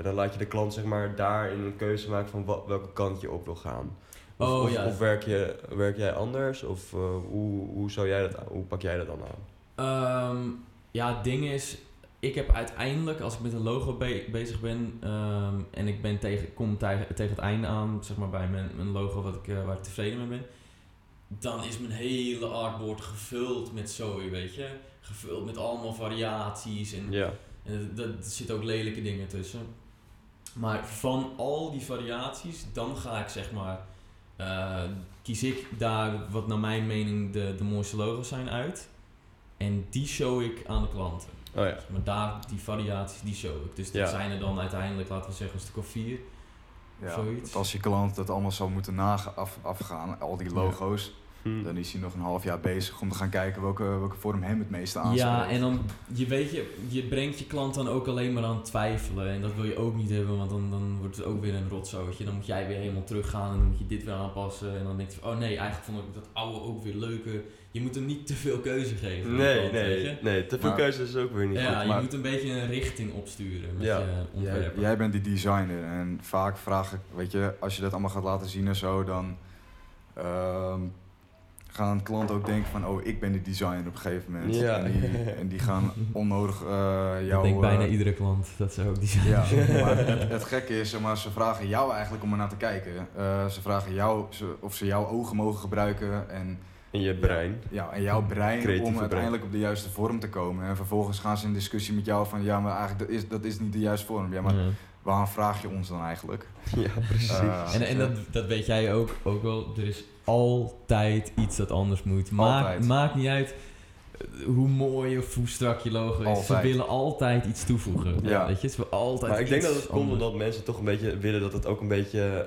En dan laat je de klant, zeg maar, daarin een keuze maken van wat, welke kant je op wil gaan. Of, Oh, of, ja. of werk, je, werk jij anders? Of eh, hoe, hoe, zou jij dat, hoe pak jij dat dan aan? Ehm, ja, het ding is, ik heb uiteindelijk, als ik met een logo be- bezig ben ehm, en ik ben tegen, kom tegen, tegen het einde aan, zeg maar bij mijn, mijn logo wat ik, eh, waar ik tevreden mee ben, dan is mijn hele artboard gevuld met zooi, weet je. Gevuld met allemaal variaties en, Ja. en er- er- er zitten ook lelijke dingen tussen. Maar van al die variaties, dan ga ik zeg maar, eh, kies ik daar wat naar mijn mening de, de mooiste logo's zijn uit. En die show ik aan de klanten. Oh ja. Maar daar, die variaties, die show ik. Dus Ja. dat zijn er dan uiteindelijk, laten we zeggen, een stuk of vier. Ja, Zoiets. want als je klant dat allemaal zou moeten naga- af, afgaan, al die logo's, Hm. dan is hij nog een half jaar bezig om te gaan kijken welke, welke vorm hem het meeste aanspreekt. Ja, en dan, je weet je, je brengt je klant dan ook alleen maar aan het twijfelen. En dat wil je ook niet hebben, want dan, dan wordt het ook weer een rotzootje. Dan moet jij weer helemaal teruggaan en dan moet je dit weer aanpassen. En dan denk je van, oh nee, eigenlijk vond ik dat oude ook weer leuker. Je moet hem niet te veel keuze geven. Nee, klant, je. nee, nee, te veel Maar- keuze is ook weer niet Ja, goed. je maar- moet een beetje een richting opsturen met Ja. je Jij, ontwerpen. jij bent die designer en vaak vraag ik, weet je, als je dat allemaal gaat laten zien en zo, dan ehm, gaan klanten ook denken van, oh, ik ben die designer op een gegeven moment. Ja. En, die, en die gaan onnodig eh ik jou... denk bijna eh, iedere klant dat ze ook die zijn. Ja, [laughs] maar het, het gekke is, maar, ze vragen jou eigenlijk om er naar te kijken. Eh, ze vragen jou ze- of ze jouw ogen mogen gebruiken en, In je brein. ja, en jouw brein Creatieve om brein. uiteindelijk op de juiste vorm te komen. En vervolgens gaan ze in discussie met jou van, ja, maar eigenlijk dat is, dat is niet de juiste vorm. Ja, maar Ja. Waarom vraag je ons dan eigenlijk? [laughs] Ja, precies. Eh, En, en dat, dat weet jij ook, ook wel. Er is altijd iets dat anders moet. Maakt, Altijd. maakt niet uit eh, hoe mooi of hoe strak je logo is. Ze willen altijd iets toevoegen. Ja. Weet je, ze willen altijd Maar ik denk dat het komt omdat mensen toch een beetje willen dat het ook een beetje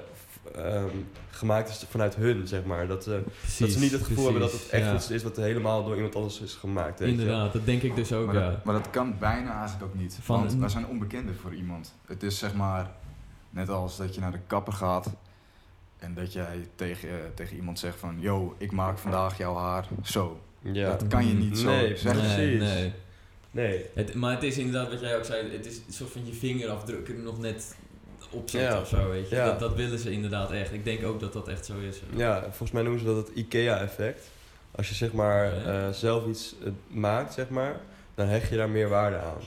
ehm, gemaakt is vanuit hun, zeg maar. Dat, ze Precies, dat ze niet het gevoel hebben dat het echt ja. iets is wat helemaal door iemand anders is gemaakt. Je. Inderdaad, dat denk ik dus ook, maar, ja. dat, maar dat kan bijna eigenlijk ook niet. Van- want wij zijn onbekenden voor iemand. Het is zeg maar net als dat je naar de kapper gaat en dat jij tegen, eh, tegen iemand zegt van... Yo, ik maak vandaag jouw haar zo. Ja. Dat kan je niet zo Nee, zeggen. precies. Nee, nee. Nee. Het, maar het is inderdaad wat jij ook zei, het is een soort van je vingerafdruk er nog net opzetten Ja. of zo, weet je. Ja. Dat, dat willen ze inderdaad echt. Ik denk ook dat dat echt zo is. Ja, volgens mij noemen ze dat het IKEA-effect. Als je zeg maar eh, zelf iets eh, maakt, zeg maar, dan hecht je daar meer waarde aan.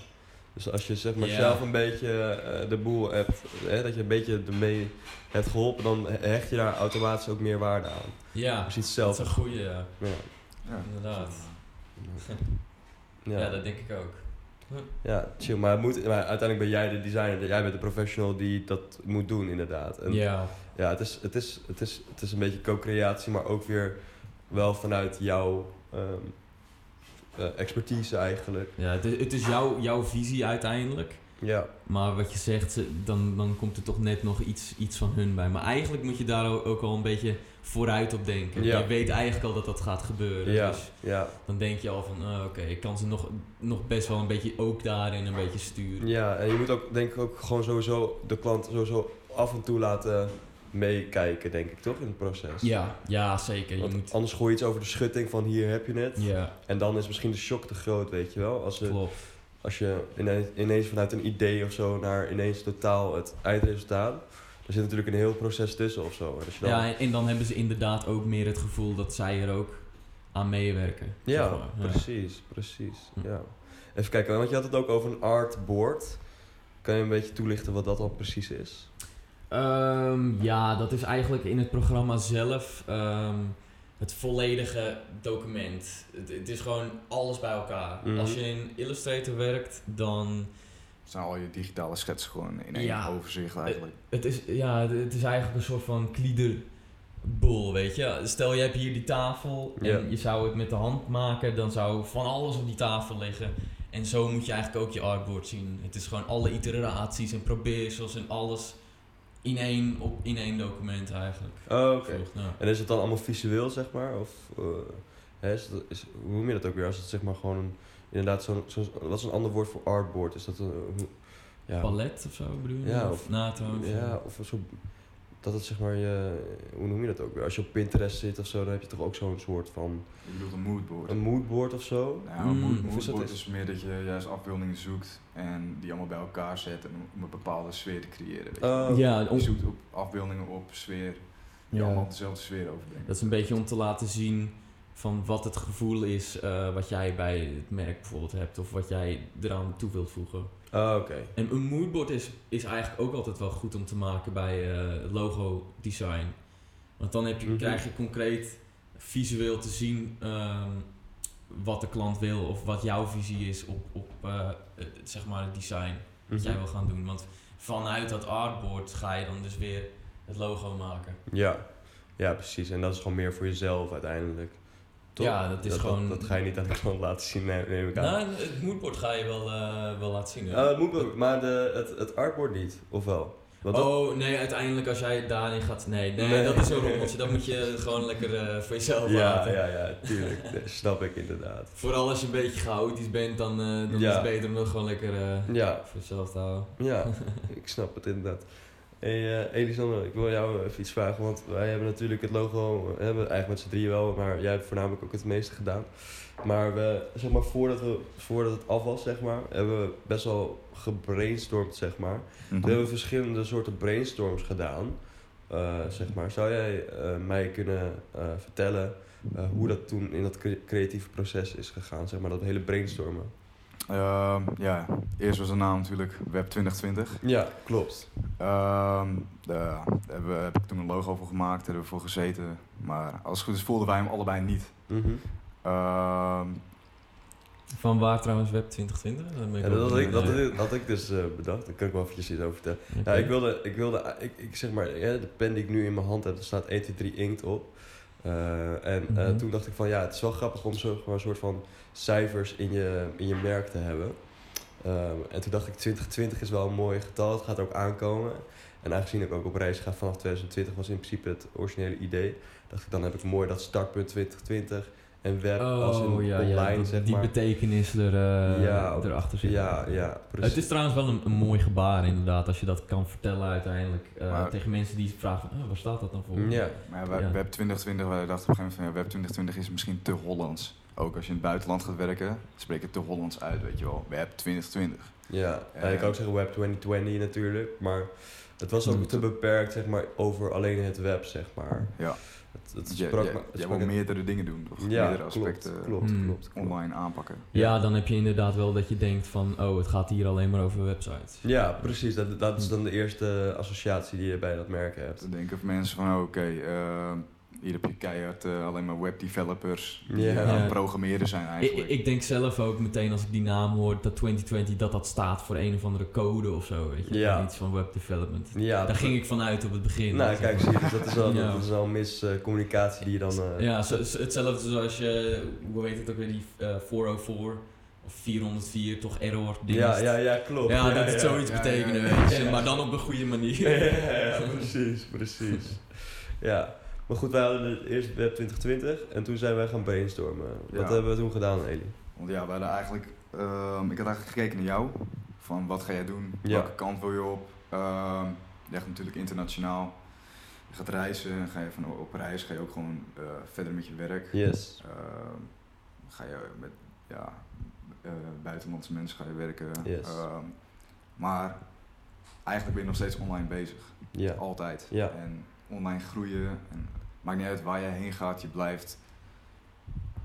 Dus als je zeg maar zelf een beetje eh, de boel hebt, hè, dat je een beetje ermee hebt geholpen, dan hecht je daar automatisch ook meer waarde aan. Ja, je iets dat zelf is een goeie, ja. Ja. Ja. Inderdaad. Ja. Ja. dat denk ik ook. Ja, chill. Maar, moet, maar uiteindelijk ben jij de designer, jij bent de professional die dat moet doen, inderdaad. En ja, Ja, het is, het, is, het, is, het is een beetje co-creatie, maar ook weer wel vanuit jouw ehm, eh, expertise eigenlijk. ja het is, het is jouw, jouw visie uiteindelijk. Ja, Maar wat je zegt, ze- dan, dan komt er toch net nog iets, iets van hun bij. Maar eigenlijk moet je daar ook, ook al een beetje vooruit op denken. Ja. Je weet eigenlijk al dat dat gaat gebeuren. ja, Dus ja, dan denk je al van, oh, oké, ik kan ze nog, nog best wel een beetje ook daarin een beetje sturen. ja. En je moet ook denk ik ook gewoon sowieso de klant sowieso af en toe laten meekijken, denk ik toch, in het proces. Ja, ja zeker. Je Want moet, anders gooi je iets over de schutting van hier heb je het. ja, En dan is misschien de shock te groot, weet je wel. Als, klopt. als je ineens, ineens vanuit een idee of zo naar ineens totaal het eindresultaat. Er zit natuurlijk een heel proces tussen of zo. Dan, Ja, en, dan hebben ze inderdaad ook meer het gevoel dat zij er ook aan meewerken. Ja, zeg maar. Ja. precies, precies. Hm. Ja. Even kijken, want je had het ook over een artboard. Kan je een beetje toelichten wat dat dan precies is? Ehm, ja, dat is eigenlijk in het programma zelf ehm, het volledige document. Het, het is gewoon alles bij elkaar. Mhm. Als je in Illustrator werkt, dan... Zijn al je digitale schetsen gewoon in één Ja. overzicht eigenlijk. Het is, ja, het is eigenlijk een soort van kliederbol, weet je. Stel, je hebt hier die tafel en Ja. je zou het met de hand maken, dan zou van alles op die tafel liggen. En zo moet je eigenlijk ook je artboard zien. Het is gewoon alle iteraties en probeersels en alles in één, op, in één document eigenlijk. Oh, oké. Ja. En is het dan allemaal visueel, zeg maar? Of eh, hè, is het, is, hoe noem je dat ook weer? Als het zeg maar gewoon een, inderdaad zo'n, zo, wat is een ander woord voor artboard? Is dat een, ja, Palet of zo bedoel je? Ja, of, of- NATO? Of, ja, of zo, dat het zeg maar je, hoe noem je dat ook weer? Als je op Pinterest zit of zo, dan heb je toch ook zo'n soort van, Je bedoelt een moodboard. een moodboard of zo? Nou, een Mm, mood- dat moodboard is meer dat je juist afbeeldingen zoekt en die allemaal bij elkaar zet en om een bepaalde sfeer te creëren. Weet je. Oh, Ja, je zoekt op afbeeldingen op sfeer die Ja. allemaal dezelfde sfeer overbrengen. Dat is een beetje om te laten zien van wat het gevoel is eh, wat jij bij het merk bijvoorbeeld hebt of wat jij eraan toe wilt voegen. Oh, oké. En een moodboard is, is eigenlijk ook altijd wel goed om te maken bij eh, logo design. Want dan heb je, Mhm. krijg je concreet visueel te zien ehm, wat de klant wil of wat jouw visie is op, op eh, het, zeg maar het design wat Mhm. jij wil gaan doen. Want vanuit dat artboard ga je dan dus weer het logo maken. Ja. ja, precies. En dat is gewoon meer voor jezelf uiteindelijk. Toch? Ja, dat is gewoon- Dat, ga je niet aan de klant laten zien, neem, ik aan. Nou, het moodboard ga je wel, eh, wel laten zien. hè? Oh, het wel, maar de, het, het artboord niet, of wel? Want dat- oh, nee, uiteindelijk als jij daarin gaat... Nee, nee, Nee. dat is een rommeltje. Dat moet je gewoon lekker eh, voor jezelf ja, laten. ja, ja, tuurlijk. Snap ik inderdaad. Vooral als je een beetje chaotisch bent, dan, eh, dan Ja. is het beter om dat gewoon lekker eh, Ja, voor jezelf te houden. ja, [laughs] ik snap het inderdaad. Hey, Elisandro, ik wil jou even iets vragen, want wij hebben natuurlijk het logo, eh, hebben we eigenlijk met z'n drieën wel, maar jij hebt voornamelijk ook het meeste gedaan. Maar we, zeg maar, voordat, we, voordat het af was, zeg maar, hebben we best wel gebrainstormd, zeg maar. Mhm. We hebben verschillende soorten brainstorms gedaan. Eh, zeg maar. Zou jij eh, mij kunnen vertellen hoe dat toen in dat cre- creatieve proces is gegaan? Zeg maar, dat hele brainstormen. Ehm, ja, eerst was de naam natuurlijk Web 2020. Ja, klopt. Ehm daar hebben we- heb ik toen een logo voor gemaakt, daar hebben we voor gezeten. Maar als het goed is voelden wij hem allebei niet. Mhm. Ehm, Van waar trouwens Web 2020? Dat, Ja, had ik, dat, had ik- dus eh, bedacht. Daar kan ik wel eventjes iets over vertellen. Ja, ik wilde, ik wilde, ik, ik zeg maar, ja, de pen die ik nu in mijn hand heb, daar staat 1, 2, 3 inkt op. Eh, en eh, Mhm. toen dacht ik van ja, het is wel grappig om zo, maar een soort van cijfers in je, in je merk te hebben. Ehm, en toen dacht ik 2020 is wel een mooi getal, het gaat ook aankomen. En aangezien ik ook op reis ga vanaf 2020 was in principe het originele idee. Dacht ik, dan heb ik mooi dat startpunt 2020 en web als in Oh ja, ja, online, zeg die maar. betekenis er, eh, Ja, ook- erachter zit. Ja, ja, precies. Het is trouwens wel een, een mooi gebaar inderdaad, als je dat kan vertellen uiteindelijk eh, Maar- tegen mensen die vragen van, oh, waar staat dat dan voor? Ja. Maar ja, Web, Ja. Web 2020, wij dachten op een gegeven moment van ja, Web 2020 is misschien te Hollands. Ook als je in het buitenland gaat werken, spreek je te Hollands uit, weet je wel. Web 2020. Ja, en ik kan ook zeggen Web 2020 natuurlijk, maar het was ook te beperkt zeg maar, over alleen het web, zeg maar. Ja, Het, het je, sprak je, het sprak wil het- meerdere dingen doen, toch? Ja, meerdere aspecten klopt, klopt, Hmm. klopt, klopt. online aanpakken. Ja, dan heb je inderdaad wel dat je denkt van, oh, het gaat hier alleen maar over websites. Ja, precies. Dat, dat is dan de eerste associatie die je bij dat merk hebt. Dan denken mensen van, oh, oké, eh, hier heb je keihard eh, alleen maar webdevelopers die eh, aan het programmeren zijn Ik, eigenlijk. ik denk zelf ook meteen als ik die naam hoor, dat 2020, dat dat staat voor een of andere code of zo, weet je. Ja. Iets van web development. Ja, Daar ging ik vanuit op het begin. Nou, kijk, zie je, dus dat is wel, [laughs] Ja. dat is wel miscommunicatie die je dan... eh, Ja, zo- zo- hetzelfde zoals je, hoe heet het ook weer, die eh, 404 of 404, toch error dienst. ja, ja, ja, klopt. Ja, dat het zoiets Ja, betekenen, ja, ja. weet je. Maar dan op een goede manier. [laughs] Ja, ja, precies, precies. [laughs] Ja, maar goed, wij hadden het eerst Web 2020 en toen zijn wij gaan brainstormen. Wat Ja. hebben we toen gedaan, Eli? Want ja, we hadden eigenlijk, ehm, ik had eigenlijk gekeken naar jou. Van wat ga jij doen? Ja. Welke kant wil je op? Ehm je gaat natuurlijk internationaal. Je gaat reizen. Ga je van op reis ga je ook gewoon eh, verder met je werk. Yes. Ehm, ga je met ja, eh, buitenlandse mensen ga je werken. Yes. Maar eigenlijk ben je nog steeds online bezig. Ja. Altijd. Ja. En online groeien. En maakt niet uit waar jij heen gaat, je blijft.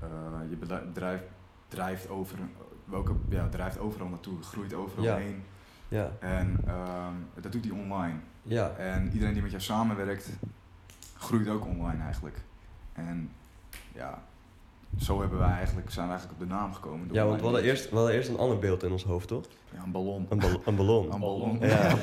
eh, je bedrijf drijft over. Welke, ja, drijft overal naartoe, groeit overal Ja. heen. Ja. En ehm, dat doet hij online. Ja. En iedereen die met jou samenwerkt, groeit ook online eigenlijk. En ja, zo hebben wij eigenlijk, zijn we eigenlijk op de naam gekomen. Ja, want we hadden, eerst, we hadden eerst een ander beeld in ons hoofd, toch? Ja, een ballon. Een, bal- een ballon. Een ballon. Ja.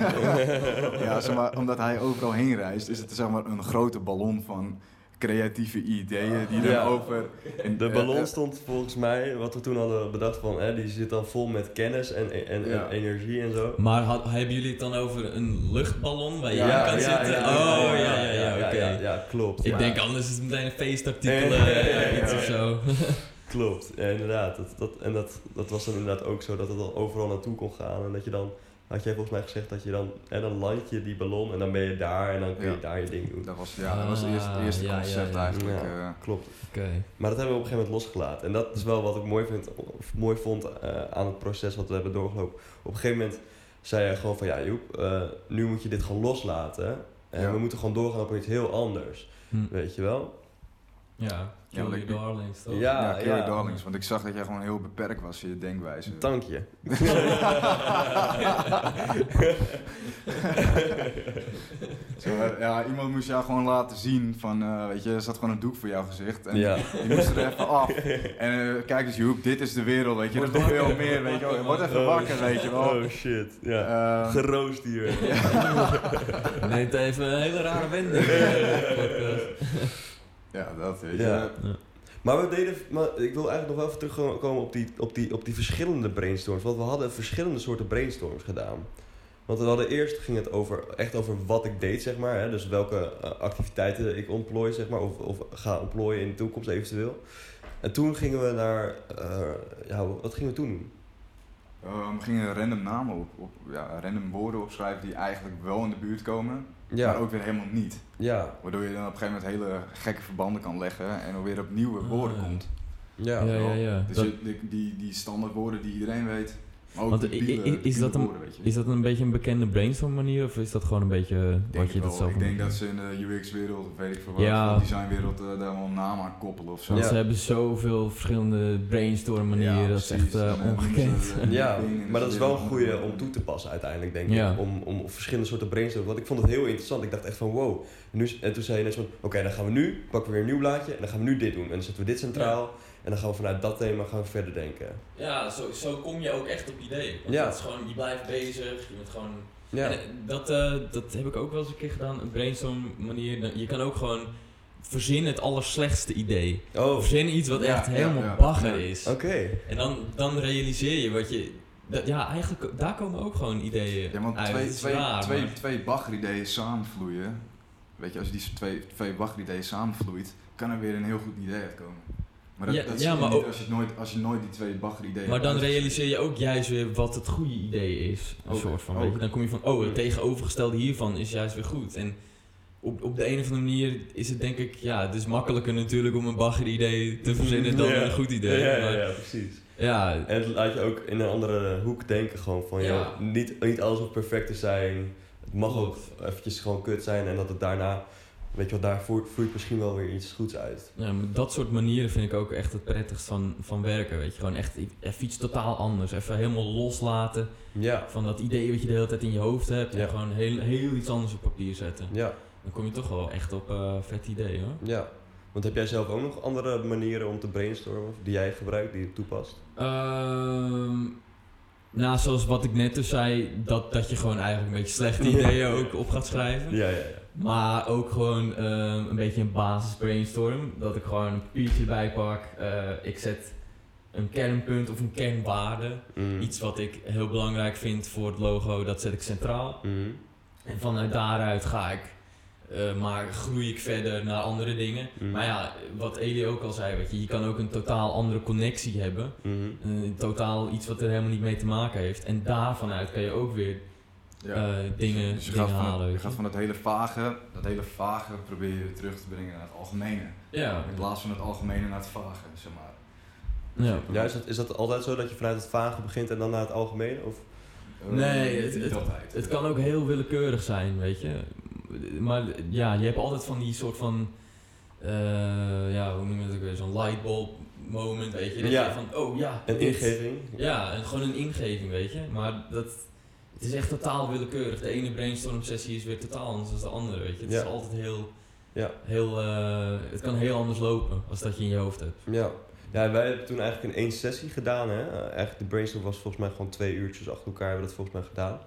[laughs] ja, zeg maar, omdat hij overal heen reist, is het zeg maar een grote ballon van creatieve ideeën die dan Ja. over... en, De eh, ballon eh, stond volgens mij, wat we toen hadden bedacht van, hè, die zit dan vol met kennis en, en, Ja. en energie en zo. Maar had- hebben jullie het dan over een luchtballon waar je Ja, in kan ja, zitten? ja, ja, oh, ja, ja, ja, oké. ja, ja, klopt. Ik Ja. denk anders is het meteen een feestartikel, Ja, eh, ja, ja, iets ja. of zo. [laughs] Klopt, ja, inderdaad. Dat, dat, en dat, dat was dan inderdaad ook zo dat het dan overal naartoe kon gaan. En dat je dan, had jij volgens mij gezegd dat je dan, en dan land je die ballon en dan ben je daar en dan kun je Ja. daar je ding doen. Dat was, ja, dat was het eerste, het eerste Ah, ja, ja, concept ja. eigenlijk. Ja. eh. Klopt. Oké. Maar dat hebben we op een gegeven moment losgelaten. En dat is wel wat ik mooi, vind, of mooi vond eh, aan het proces wat we hebben doorgelopen. Op een gegeven moment zei hij gewoon van ja Joep, eh, nu moet je dit gewoon loslaten. En Ja. we moeten gewoon doorgaan op iets heel anders. Hm. Weet je wel? Ja, Kill Your Darlings, toch? Ja, ja, Kill ja. Darlings, want ik zag dat jij gewoon heel beperkt was in je denkwijze. Dank je. [laughs] Zo, eh, ja, iemand moest jou gewoon laten zien van, eh, weet je, er zat gewoon een doek voor jouw gezicht. En Ja. die moest er even af. En eh, kijk eens Joep, dit is de wereld, weet je, er komt veel meer, weet je wel. Word even wakker, weet je wel. Oh shit. Ja. Ehm, Geroost hier. Neemt even een hele rare wending. [laughs] ja, dat weet Ja. je. Maar we deden, maar ik wil eigenlijk nog wel even terugkomen op die, op, die, op die verschillende brainstorms. Want we hadden verschillende soorten brainstorms gedaan. Want we hadden eerst ging het over, echt over wat ik deed, zeg maar. Hè? Dus welke eh, activiteiten ik ontplooi, zeg maar. Of, of ga ontplooien in de toekomst eventueel. En toen gingen we naar, eh, ja, wat gingen we toen doen? Ehm, we gingen random namen op, op, ja, random woorden opschrijven die eigenlijk wel in de buurt komen, Ja, maar ook weer helemaal niet. ja, Waardoor je dan op een gegeven moment hele gekke verbanden kan leggen en dan weer op nieuwe woorden Ah. komt. ja. Ja, ja, ja. Dus Dat- je- die, die, die standaard woorden die iedereen weet, Want de is dat een-. Is dat een beetje een bekende brainstorm manier of is dat gewoon een beetje Denk wat je dat zelf Ik denk dat ze in de UX-wereld, of weet ik veel wat, Ja. de designwereld, eh, daar wel een naam aan koppelen of zo. Want Ja. ze hebben zoveel verschillende brainstorm manieren, Ja, dat is echt eh, ze ongekend. eh, Ja, maar dat is wel een goede om toe te passen uiteindelijk, denk Ja. ik. Om, om verschillende soorten brainstorms. Want ik vond het heel interessant. Ik dacht echt van wow. En, nu, en toen zei je net van, oké, dan gaan we nu, pakken we weer een nieuw blaadje en dan gaan we nu dit doen. En dan zetten we dit centraal. En dan gaan we vanuit dat thema gaan we verder denken. Ja, zo, zo kom je ook echt op ideeën. Want Ja. het is gewoon, je blijft bezig, je bent gewoon... Ja, En, eh, dat, eh, dat heb ik ook wel eens een keer gedaan, een brainstorm manier. Je kan ook gewoon verzinnen het allerslechtste idee. oh, oké. Verzinnen iets wat Ja, echt ja, helemaal ja. bagger Ja. is. En dan, dan realiseer je wat je... dat, ja, eigenlijk, daar komen ook gewoon ideeën Ja, want uit. twee, twee, raar, twee, maar- twee baggerideeën samenvloeien. Weet je, als je die twee, twee baggerideeën samenvloeit, kan er weer een heel goed idee uitkomen. Maar dat, Ja, dat ja, maar niet ook- als, je nooit, als je nooit die twee baggerideeën Maar dan realiseer je ook juist weer wat het goede idee is. Een soort van. Dan kom je van, oh, het tegenovergestelde hiervan is juist weer goed. En op, op de een of andere manier is het denk ik, ja, het is makkelijker natuurlijk om een bagger-idee te verzinnen dan Ja. een goed idee. Ja, ja, maar- ja, precies. ja, En het laat je ook in een andere hoek denken gewoon van, Ja. niet, niet alles hoeft perfect te zijn. Het mag ook eventjes gewoon kut zijn en dat het daarna, weet je wat, daar vloeit, misschien wel weer iets goeds uit. Ja, maar dat soort manieren vind ik ook echt het prettigst van, van werken. Weet je, gewoon echt even iets totaal anders. Even helemaal loslaten Ja, van dat idee wat je de hele tijd in je hoofd hebt. Ja. En gewoon heel, heel iets anders op papier zetten. ja, Dan kom je toch wel echt op eh vet idee hoor. ja. Want heb jij zelf ook nog andere manieren om te brainstormen die jij gebruikt, die je toepast? Ehm nou, zoals wat ik net dus zei, dat, dat je gewoon eigenlijk een beetje slechte [laughs] ideeën ook op gaat schrijven. Ja, ja, ja. Maar ook gewoon ehm, een beetje een basis brainstorm. Dat ik gewoon een papiertje erbij pak. eh, ik zet een kernpunt of een kernwaarde. Mm. Iets wat ik heel belangrijk vind voor het logo, dat zet ik centraal. Mhm. En vanuit daaruit ga ik, eh, maar groei ik verder naar andere dingen. Mhm. Maar ja, wat Eli ook al zei, weet je, je kan ook een totaal andere connectie hebben. Een totaal iets wat er helemaal niet mee te maken heeft. En daarvan uit kan je ook weer Ja. eh, dingen, Dus je dingen gaat, van, halen. je gaat van dat hele vage, dat hele vage probeer je terug te brengen naar het algemene. Ja, In plaats van het algemene naar het vage, zeg maar. ja. Ja, is dat, is dat altijd zo dat je vanuit het vage begint en dan naar het algemene? Of? Eh, Nee, het- het- altijd. Het kan ook heel willekeurig zijn, weet je. Maar ja, je hebt altijd van die soort van, eh, ja, hoe noem je het ook weer, zo'n lightbulb moment, weet je. Dat Ja. je van, oh ja. Een dit. ingeving? Ja, en gewoon een ingeving, weet je. Maar dat, het is echt totaal willekeurig. De ene brainstorm sessie is weer totaal anders dan de andere, weet je. Het Ja. is altijd heel, Ja. heel eh, het kan heel anders lopen als dat je in je hoofd hebt. Ja. Ja, wij hebben toen eigenlijk in één sessie gedaan. Hè. Eh, Eigenlijk de brainstorm was volgens mij gewoon twee uurtjes achter elkaar hebben we dat volgens mij gedaan.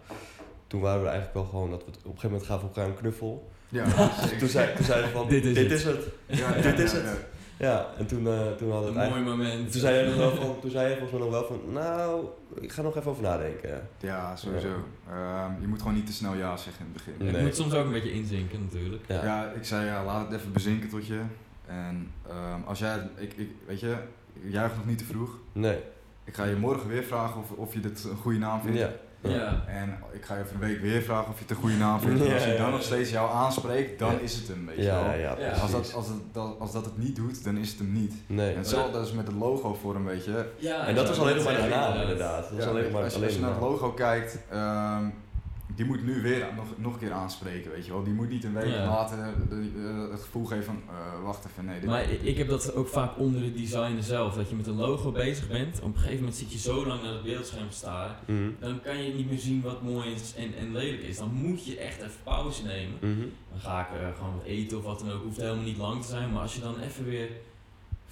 Toen waren we eigenlijk wel gewoon dat we het, op een gegeven moment gaven we elkaar een knuffel. Ja, [laughs] Toen, zei, toen zeiden we van, Dit is het. is het. Ja, ja, Dit is ja, het. Ja. En toen, eh, toen hadden Een we het mooi moment. Toen zei, jij nog wel van, toen zei jij volgens mij nog wel van, nou, ik ga nog even over nadenken. Ja, sowieso. Ehm, je moet gewoon niet te snel ja zeggen in het begin. Nee. Het moet soms ook een beetje inzinken natuurlijk. Ja. Ja. ik zei ja, laat het even bezinken tot je. En ehm, als jij, ik, ik, weet je, juich nog niet te vroeg. Nee. Ik ga je morgen weer vragen of, of je dit een goede naam vindt. Ja. Ja. En ik ga je over een week weer vragen of je het een goede naam vindt. En als hij dan ja. nog steeds jou aanspreekt, dan Ja. is het hem, weet je Ja, wel. ja. Als, dat, als, het, dat, als dat het niet doet, dan is het hem niet. Nee. En hetzelfde is met het logo voor hem, weet je. Ja, En dat was alleen nog maar zeggen, daarna, inderdaad. Dat was Ja, alleen maar, als, je- als je naar het logo kijkt, ehm, die moet nu weer nog, nog een keer aanspreken, weet je wel. Die moet niet een week Ja. later de- de- het gevoel geven van, eh, wacht even, nee. Dit, Maar ik, ik heb dat ook vaak onder het design zelf. Dat je met een logo bezig bent. Op een gegeven moment zit je zo lang naar het beeldscherm te staren. Mhm. Dan kan je niet meer zien wat mooi is en, en lelijk is. Dan moet je echt even pauze nemen. Mhm. Dan ga ik eh, gewoon wat eten of wat dan ook. Hoeft helemaal niet lang te zijn. Maar als je dan even weer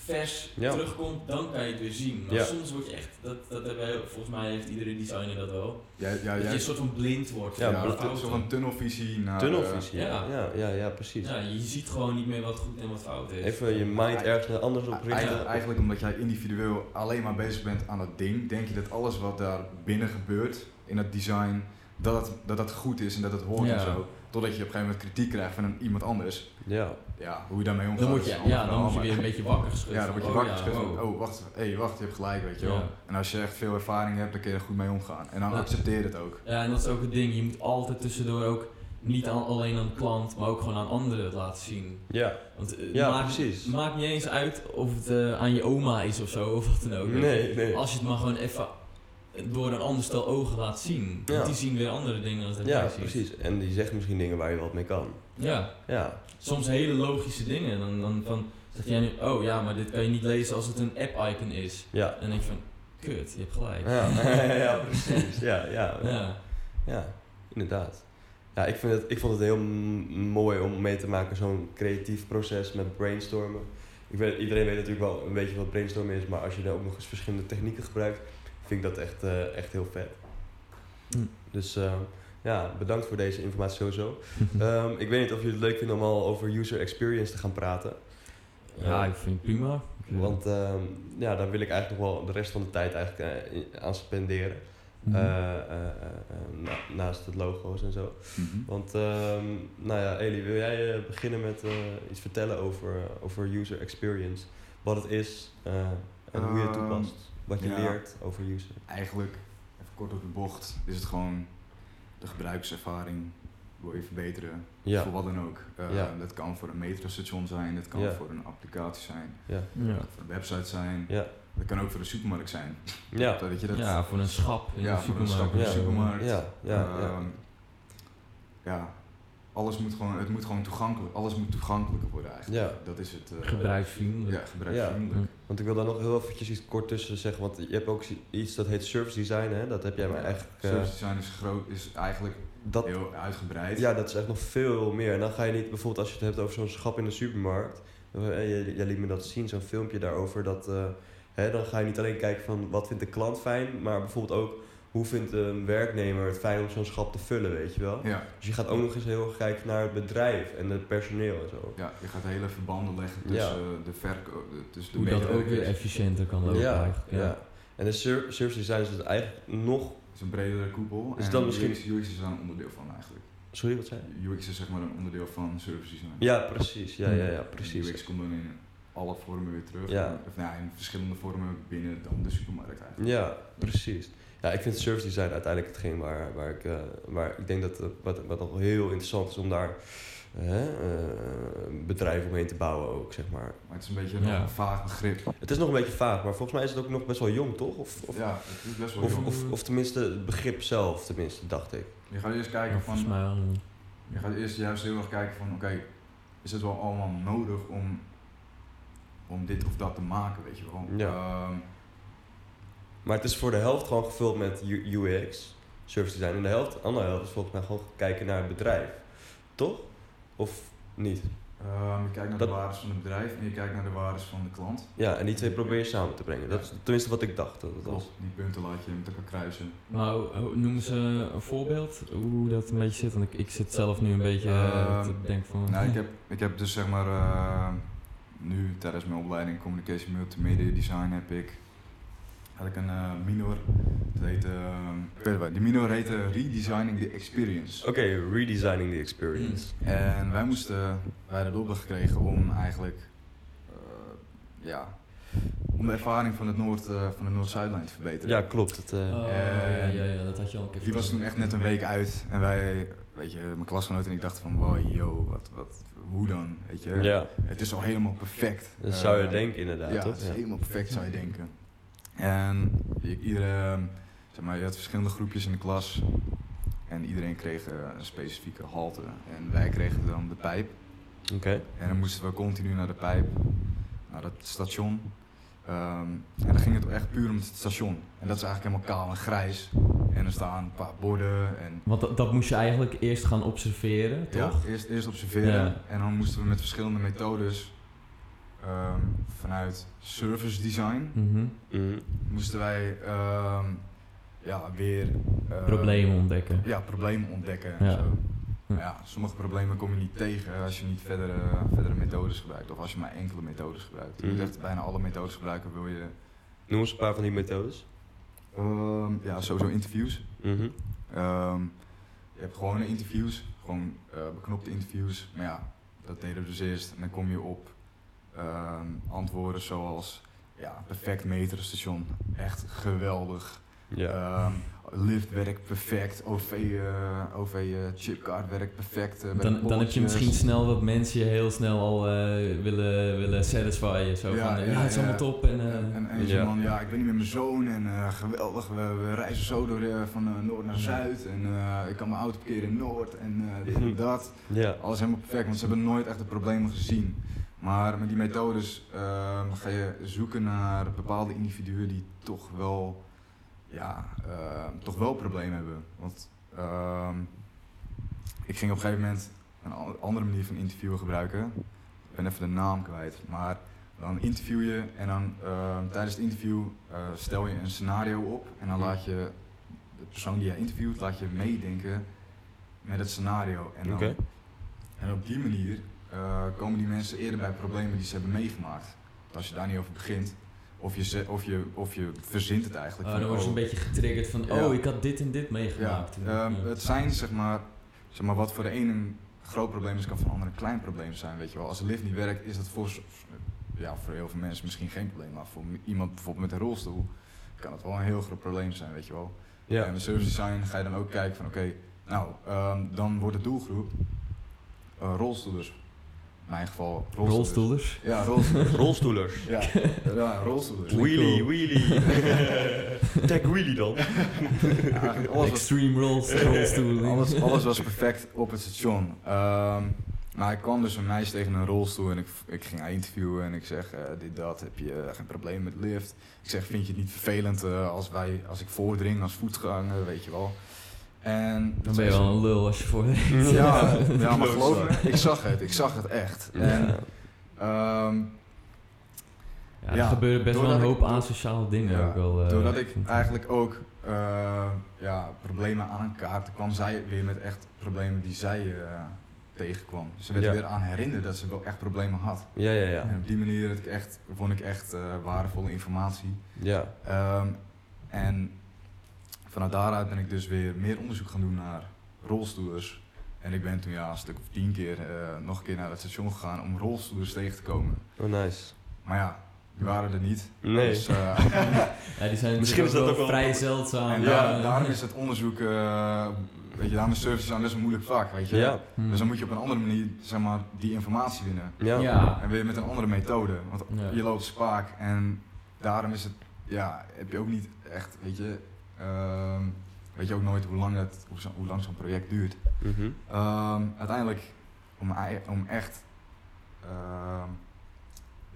vers Ja. terugkomt, dan kan je het weer zien. Maar Ja. soms word je echt, dat, dat hebben volgens mij heeft iedere designer dat wel. ja, ja, dat je een soort van blind wordt. Ja, voor ja, een soort van tunnelvisie naar... Tunnelvisie. ja. Ja. Ja, ja, ja, precies. Ja, je ziet gewoon niet meer wat goed en wat fout is. Even je mind ergens anders op eh, richten. Eigenlijk, eigenlijk omdat jij individueel alleen maar bezig bent aan dat ding, denk je dat alles wat daar binnen gebeurt in het design, dat het, dat dat goed is en dat het hoort Ja. en zo. Totdat je op een gegeven moment kritiek krijgt van een, iemand anders. Ja. Ja, hoe je daarmee omgaat. Dan, moet je, ja, dan moet je weer een beetje wakker geschud. Ja, dan word je van, wakker oh, geschud oh. oh wacht, hey, wacht, je hebt gelijk, weet je wel. Ja. En als je echt veel ervaring hebt, dan kun je er goed mee omgaan. En dan Ja. accepteer het ook. Ja, en dat is ook het ding. Je moet altijd tussendoor ook niet aan, alleen aan de klant, maar ook gewoon aan anderen het laten zien. Ja. Want eh, Ja, maakt, precies. maakt niet eens uit of het eh, aan je oma is of zo, of wat dan ook. Nee, nee. Als je het maar gewoon even door een ander stel ogen laat zien. Ja. Want die zien weer andere dingen als dat Ja, precies. En die zegt misschien dingen waar je wat mee kan. Ja, Ja. soms hele logische dingen. Dan, dan van, zeg jij nu, oh ja, maar dit kan je niet lezen als het een app-icon is. Ja. En dan denk je van, kut, je hebt gelijk. [laughs] Ja, ja precies. Ja, ja. Ja. Ja, inderdaad. Ja, ik, vind het, ik vond het heel mooi om mee te maken, zo'n creatief proces met brainstormen. Ik weet, iedereen weet natuurlijk wel een beetje wat brainstormen is, maar als je dan ook nog eens verschillende technieken gebruikt, vind ik dat echt, eh, echt heel vet. Hm. Dus eh, ja, bedankt voor deze informatie sowieso. [laughs] Ehm, ik weet niet of jullie het leuk vinden om al over user experience te gaan praten. Ja, ik vind het prima. Eh, Want ehm, ja, daar wil ik eigenlijk nog wel de rest van de tijd eigenlijk, eh, aan spenderen. Mhm. eh, eh, eh, eh, na- naast het logo's en zo. Mhm. Want, ehm, nou ja, Eli, wil jij beginnen met iets vertellen over, over user experience? Wat het is eh, en hoe je het Ehm, toepast? Wat je ja. leert over user? Eigenlijk, even kort op de bocht, is het gewoon de gebruikservaring wil je verbeteren. Ja. Voor wat dan ook. Eh, Ja. Dat kan voor een metrostation zijn, dat kan Ja. voor een applicatie zijn, Ja. Ja. dat kan voor een website zijn, Ja. dat kan ook voor een supermarkt zijn. Ja. [laughs] Dat, weet je, dat, ja, voor een schap in Ja, de voor een supermarkt. schap in de supermarkt. Ja. Ja. ja. Alles moet gewoon, het moet gewoon toegankelijk, alles moet toegankelijker worden eigenlijk. Ja. Dat is het. eh, Gebruiksvriendelijk. Ja, gebruiksvriendelijk. Want ik wil daar nog heel eventjes iets kort tussen zeggen. Want je hebt ook iets dat heet service design. Hè? Dat heb jij maar eigenlijk... eh, Service design is, groot, is eigenlijk dat, heel uitgebreid. ja, dat is echt nog veel meer. En dan ga je niet... Bijvoorbeeld als je het hebt over zo'n schap in de supermarkt. eh, Jij, jij liet me dat zien, zo'n filmpje daarover. Dat, eh, hè, dan ga je niet alleen kijken van wat vindt de klant fijn. Maar bijvoorbeeld ook hoe vindt een werknemer het fijn om zo'n schap te vullen, weet je wel. Ja, Dus je gaat ook nog eens heel erg kijken naar het bedrijf en het personeel en zo. ja, je gaat hele verbanden leggen Ja. tussen de verkoop, tussen de Hoe dat ook weer efficiënter kan lopen ja, eigenlijk. ja. En de ser- service design is dus eigenlijk nog... Het is een bredere koepel. Is en dat misschien- UX, UX is daar een onderdeel van eigenlijk. Sorry, wat zei je? UX is zeg maar een onderdeel van service design. Ja, precies. Ja, ja, ja, precies. UX komt dan in alle vormen weer terug. Ja. Of nou, in verschillende vormen binnen dan de supermarkt eigenlijk. Ja, precies. Ja, ik vind service design uiteindelijk hetgeen waar, waar ik, eh, waar ik denk dat eh, wat, wat nog heel interessant is om daar een bedrijf omheen te bouwen ook, zeg maar. Maar het is een beetje Ja. nog een vaag begrip. Het is nog een beetje vaag, maar volgens mij is het ook nog best wel jong, toch? Of, of, ja, het is best wel of, jong. of, of tenminste het begrip zelf, tenminste, dacht ik. Je gaat eerst Ja, kijken volgens van, je gaat eerst juist heel erg kijken van, oké, is het wel allemaal nodig om, om dit of dat te maken, weet je wel. Ja. Ehm, Maar het is voor de helft gewoon gevuld met UX, service design. En de helft, de andere helft is volgens mij gewoon kijken naar het bedrijf. Toch? Of niet? ehm, je kijkt naar Dat- de waardes van het bedrijf en je kijkt naar de waardes van de klant. Ja, en die twee probeer je samen te brengen. Dat is tenminste wat ik dacht. Dat het was. Die punten laat je met elkaar kruisen. Maar hoe- noemen ze een voorbeeld hoe dat een beetje zit? Want ik, ik zit zelf nu een beetje Ehm, te denken van... Nou, ik heb, ik heb dus zeg maar eh, nu tijdens mijn opleiding Communication Multimedia Design heb ik had ik een eh, minor. Dat heette, ehm, ik weet het wel, die minor heette Redesigning the Experience. Oké, redesigning the experience. En wij moesten, wij hadden de opdracht gekregen om eigenlijk, eh, ja, om de ervaring van, het Noord, eh, van de Noord-Zuidlijn te verbeteren. Ja, klopt. Het, eh, Oh, ja, ja, ja, dat had je al een keer Die was toen echt net een week uit en wij, weet je, mijn klasgenoten en ik dachten van, wow, yo, wat, wat, hoe dan, weet je. ja, Het is al helemaal perfect. dat zou je denken inderdaad, Ja, toch? het is Ja. helemaal perfect zou je denken. En iedere, zeg maar, je had verschillende groepjes in de klas. En iedereen kreeg eh, een specifieke halte. En wij kregen dan de pijp. Oké. En dan moesten we continu naar de pijp, naar het station. Ehm, en dan ging het echt puur om het station. En dat is eigenlijk helemaal kaal en grijs. En er staan een paar borden en Want dat, dat moest je eigenlijk eerst gaan observeren, ja, toch? eerst, eerst observeren. Ja. En dan moesten we met verschillende methodes ehm, vanuit service design Mhm. Mhm. moesten wij ehm, ja, weer eh, Problemen ontdekken. Ja, problemen ontdekken. En Ja. Zo. Ja. Maar ja, sommige problemen kom je niet tegen als je niet verdere, verdere methodes gebruikt of als je maar enkele methodes gebruikt. Je moet Mhm. echt bijna alle methodes gebruiken wil je. Noem eens een paar van die methodes. Ehm, ja, sowieso interviews. Ehm, je hebt gewone interviews, gewoon eh, beknopte interviews. Maar ja, dat deden we dus eerst. En dan kom je op ehm, antwoorden zoals ja, perfect metrostation. Echt geweldig. Ja. Ehm, lift werkt perfect. OV, eh OV chipkaart werkt perfect. eh, Dan, dan heb je misschien snel wat mensen je heel snel al eh, willen, willen satisfyen. Zo Ja, van, eh, ja, ja, het is ja. allemaal top. En, En, en, en Ja. zo'n man, ja, ik ben niet met mijn zoon en eh, geweldig, we, we reizen zo door, van Noord naar Zuid en eh, ik kan mijn auto parkeren in Noord en eh, dit en [laughs] dat. Ja. Alles helemaal perfect, want ze hebben nooit echt de problemen gezien. Maar met die methodes ehm, ga je zoeken naar bepaalde individuen die toch wel, ja, ehm, toch wel problemen hebben. Want ehm, ik ging op een gegeven moment een an- andere manier van interviewen gebruiken. Ik ben even de naam kwijt, maar dan interview je en dan tijdens het interview eh, stel je een scenario op en dan laat je de persoon die jij interviewt, laat je meedenken met het scenario. En, dan, Oké. en op die manier eh, komen die mensen eerder bij problemen die ze hebben meegemaakt. Want als je daar niet over begint, Of je, ze- of je, of je verzint het eigenlijk. Van, dan word je oh, een beetje getriggerd van, Ja. oh, ik had dit en dit Ja, meegemaakt. ehm, Ja. het zijn zeg maar, zeg maar wat voor de ene een groot probleem is, kan voor de ander een klein probleem zijn. Weet je wel. Als de lift niet werkt, is dat voor, ja, voor heel veel mensen misschien geen probleem. Maar voor iemand bijvoorbeeld met een rolstoel kan het wel een heel groot probleem zijn. Weet je wel. Ja. En met service design ga je dan ook kijken van oké, nou, ehm, dan wordt de doelgroep eh, rolstoelers. In mijn geval rolstoelers. Rolstoelers. Ja, rolstoelers. [laughs] Rolstoelers. ja, ja, rolstoelers. Wheelie, wheelie. [laughs] Tag wheelie dan. Eigenlijk alles was Extreme rolls, rolstoelen. Alles, alles was perfect op het station. Ehm, maar ik kwam dus een meisje tegen een rolstoel en ik, ik ging haar interviewen en ik zeg, eh, dit, dat, heb je eh, geen probleem met lift? Ik zeg, vind je het niet vervelend eh, als, wij, als ik voordring als voetganger, weet je wel? En Dan ben je wel een lul als je voor [laughs] Ja, ja maar [laughs] geloof me, ik zag het, ik zag het echt. En, Ja. ehm, Ja, er Ja, gebeuren best wel een ik- hoop asociale dingen Ja, ook wel. eh, Doordat ik eigenlijk ook eh, ja, problemen aan een kaart kwam zij weer met echt problemen die zij eh, tegenkwam. Ze werd Ja. weer aan herinnerd dat ze wel echt problemen had. Ja, ja, ja. En op die manier ik echt, vond ik echt eh, waardevolle informatie. Ja. Ehm, en vanuit daaruit ben ik dus weer meer onderzoek gaan doen naar rolstoelers. En ik ben toen ja, een stuk of tien keer eh, nog een keer naar het station gegaan om rolstoelers tegen te komen. Oh, nice. Maar ja, die waren er niet. Nee. Dus, eh, [laughs] Ja, die zijn Misschien is dat ook wel- vrij zeldzaam. En Ja. daar- daarom is het onderzoek, eh, weet je, daarom is service design best een moeilijk vak, weet je. Ja. Hmm. Dus dan moet je op een andere manier, zeg maar, die informatie winnen. Ja. Ja. En weer met een andere methode, want Ja. je loopt spaak en daarom is het, ja, heb je ook niet echt, weet je, ehm, weet je ook nooit hoe lang, het, hoe, zo- hoe lang zo'n project duurt. Mhm. Ehm, uiteindelijk, om, om echt ehm,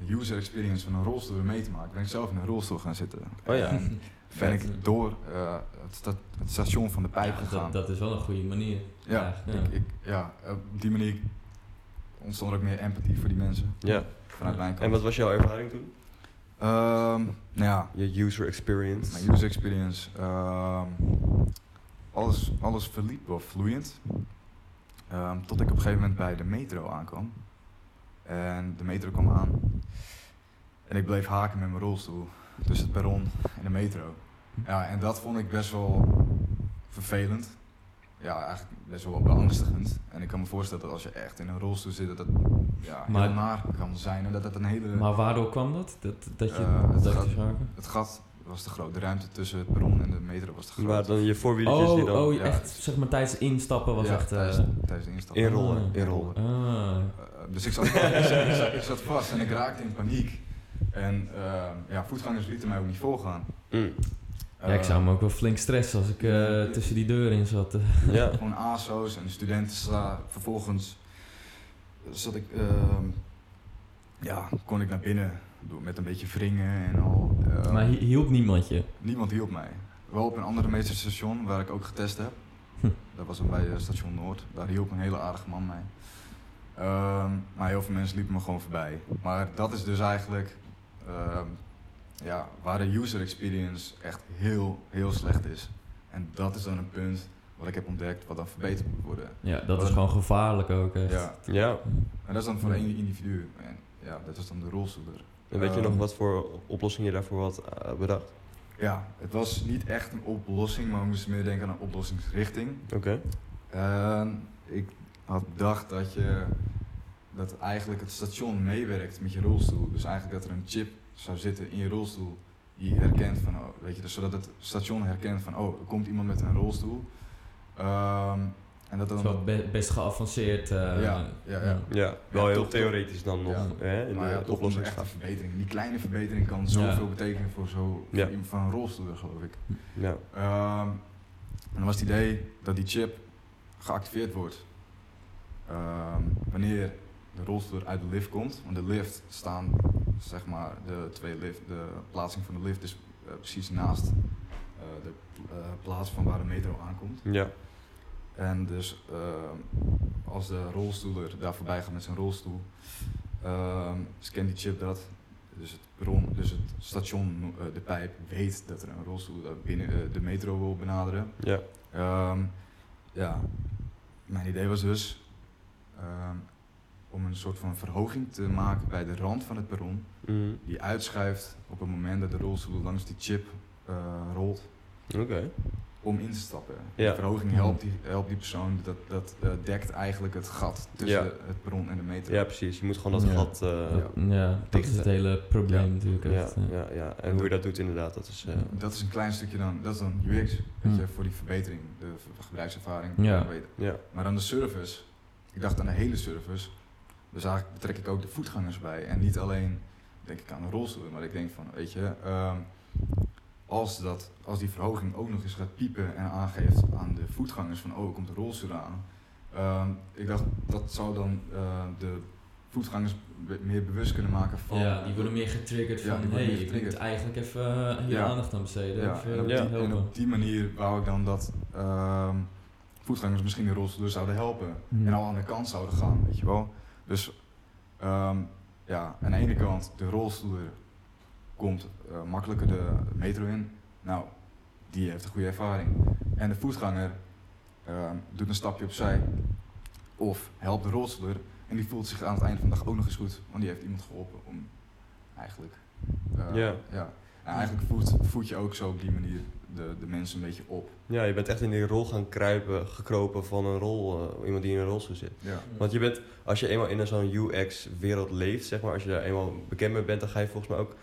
de user experience van een rolstoel mee te maken, ben ik zelf in een rolstoel gaan zitten. Oh ja. En [laughs] ben ik door eh, het, sta- het station van de pijp Ja, gegaan. dat, dat is wel een goede manier. ja, ja. Ik, ik, ja, op die manier ontstond er ook meer empathie voor die mensen Ja. vanuit mijn kant. En wat was jouw ervaring toen? Ehm, nou ja, Je user experience. mijn user experience. ehm, alles, alles verliep wel vloeiend. Ehm, tot ik op een gegeven moment bij de metro aankwam. En de metro kwam aan. En ik bleef haken met mijn rolstoel. Tussen het perron en de metro. Ja, en dat vond ik best wel vervelend. Ja, eigenlijk best wel beangstigend. En ik kan me voorstellen dat als je echt in een rolstoel zit, dat ja, Maar- heel naar kan zijn. En dat het een hele... Maar waardoor kwam dat? Dat, dat je Eh, het dat gaat- je zaken? Het gat was te groot. De ruimte tussen het perron en de metro was te groot. Waar dan je voorwieletjes die Oh, dan... oh, ja. echt, zeg maar tijdens instappen was ja, echt... eh, tijdens, tijdens de instap. Inrollen. Ah. Inrollen. Ah. Dus ik zat, ik, zat, ik, zat, ik zat vast en ik raakte in paniek. En eh, ja, voetgangers lieten mij ook niet volgaan. Mm. Ja, ik zou me ook wel flink stressen als ik eh, tussen die deuren in zat. Ja. Gewoon ASO's en studenten. Vervolgens zat ik, ehm, ja, kon ik naar binnen met een beetje wringen en al. Eh, Maar hi- hielp niemand je? Niemand hielp mij. Wel op een andere meesterstation waar ik ook getest heb. Hm. Dat was dan bij eh, station Noord. Daar hielp een hele aardige man mij. Ehm, maar heel veel mensen liepen me gewoon voorbij. Maar dat is dus eigenlijk ja, waar de user experience echt heel, heel slecht is. En dat is dan een punt wat ik heb ontdekt wat dan verbeterd moet worden. Ja, dat is gewoon gevaarlijk ook echt. Ja, Ja. en dat is dan voor één individu. En ja, dat is dan de rolstoeler. En weet je Ehm, nog wat voor oplossing je daarvoor had eh, bedacht? Ja, het was niet echt een oplossing, maar we moesten meer denken aan een oplossingsrichting. Oké. Ik had bedacht dat je dat eigenlijk het station meewerkt met je rolstoel. Dus eigenlijk dat er een chip zou zitten in je rolstoel die herkent van, oh, weet je, dus zodat het station herkent van, oh, er komt iemand met een rolstoel. Ehm, en dat dan. is wel be- best geavanceerd. eh, Ja, ja, ja. Ja, wel Ja, heel toch- theoretisch dan nog. Ja. Hè, in maar ja, de toch een echte oplossingsfase. verbetering. Die kleine verbetering kan zoveel Ja. betekenen voor, zo, voor iemand van een rolstoel, geloof ik. Ja. Ehm, en dan was het idee dat die chip geactiveerd wordt ehm, wanneer de rolstoel uit de lift komt. Want de lift staan, zeg maar, de twee lift, de plaatsing van de lift is eh, precies naast de eh, plaats van waar de metro aankomt. Ja. En dus ehm, als de rolstoeler daar voorbij gaat met zijn rolstoel, ehm scant die chip dat. Dus het perron, dus het station, eh, de pijp, weet dat er een rolstoel eh, binnen eh, de metro wil benaderen. Ja. Ehm, ja, mijn idee was dus, ehm, om een soort van verhoging te maken bij de rand van het perron. Mhm. Die uitschuift op het moment dat de rolstoel langs die chip eh, rolt Oké. om in te stappen. Ja. Die verhoging helpt die, helpt die persoon, dat, dat eh, dekt eigenlijk het gat tussen Ja. het perron en de metro. Ja, precies. Je moet gewoon dat Ja. gat... eh, Ja. Ja, dat is het hele probleem Ja. natuurlijk. ja, Echt, ja, ja. En hoe je dat doet inderdaad, dat is... eh, Dat is een klein stukje dan, dat is dan UX, weet Hm. je, voor die verbetering, de gebruikservaring. Ja. Ja. Maar dan de service, ik dacht aan de hele service, dus eigenlijk betrek ik ook de voetgangers bij. En niet alleen denk ik aan de rolstoelen, maar ik denk van, weet je, ehm, als, dat, als die verhoging ook nog eens gaat piepen en aangeeft aan de voetgangers van, oh, er komt een rolstoel aan. ehm, ik dacht, dat zou dan eh, de voetgangers meer bewust kunnen maken van... Ja, die worden meer getriggerd Ja, van, hé, ik moet eigenlijk even eh, hier Ja. aandacht aan besteden. Ja, Even en, op Ja. die, en helpen. op die manier wou ik dan dat ehm, voetgangers misschien de rolstoelen zouden helpen. Hmm. En al aan de kant zouden gaan, weet je wel. Dus ehm, ja, aan de ene kant, de rolstoeler komt eh, makkelijker de metro in. Nou, die heeft een goede ervaring. En de voetganger ehm, doet een stapje opzij. Of helpt de rolstoeler. En die voelt zich aan het eind van de dag ook nog eens goed. Want die heeft iemand geholpen om eigenlijk... eh, Ja. ja. Nou, eigenlijk voed, voed je ook zo op die manier de, de mensen een beetje op. ja, je bent echt in die rol gaan kruipen, gekropen van een rol, eh, iemand die in een rolstoel zit. Ja. Want je bent, als je eenmaal in zo'n UX-wereld leeft, zeg maar, als je daar eenmaal bekend mee bent, dan ga je volgens mij ook,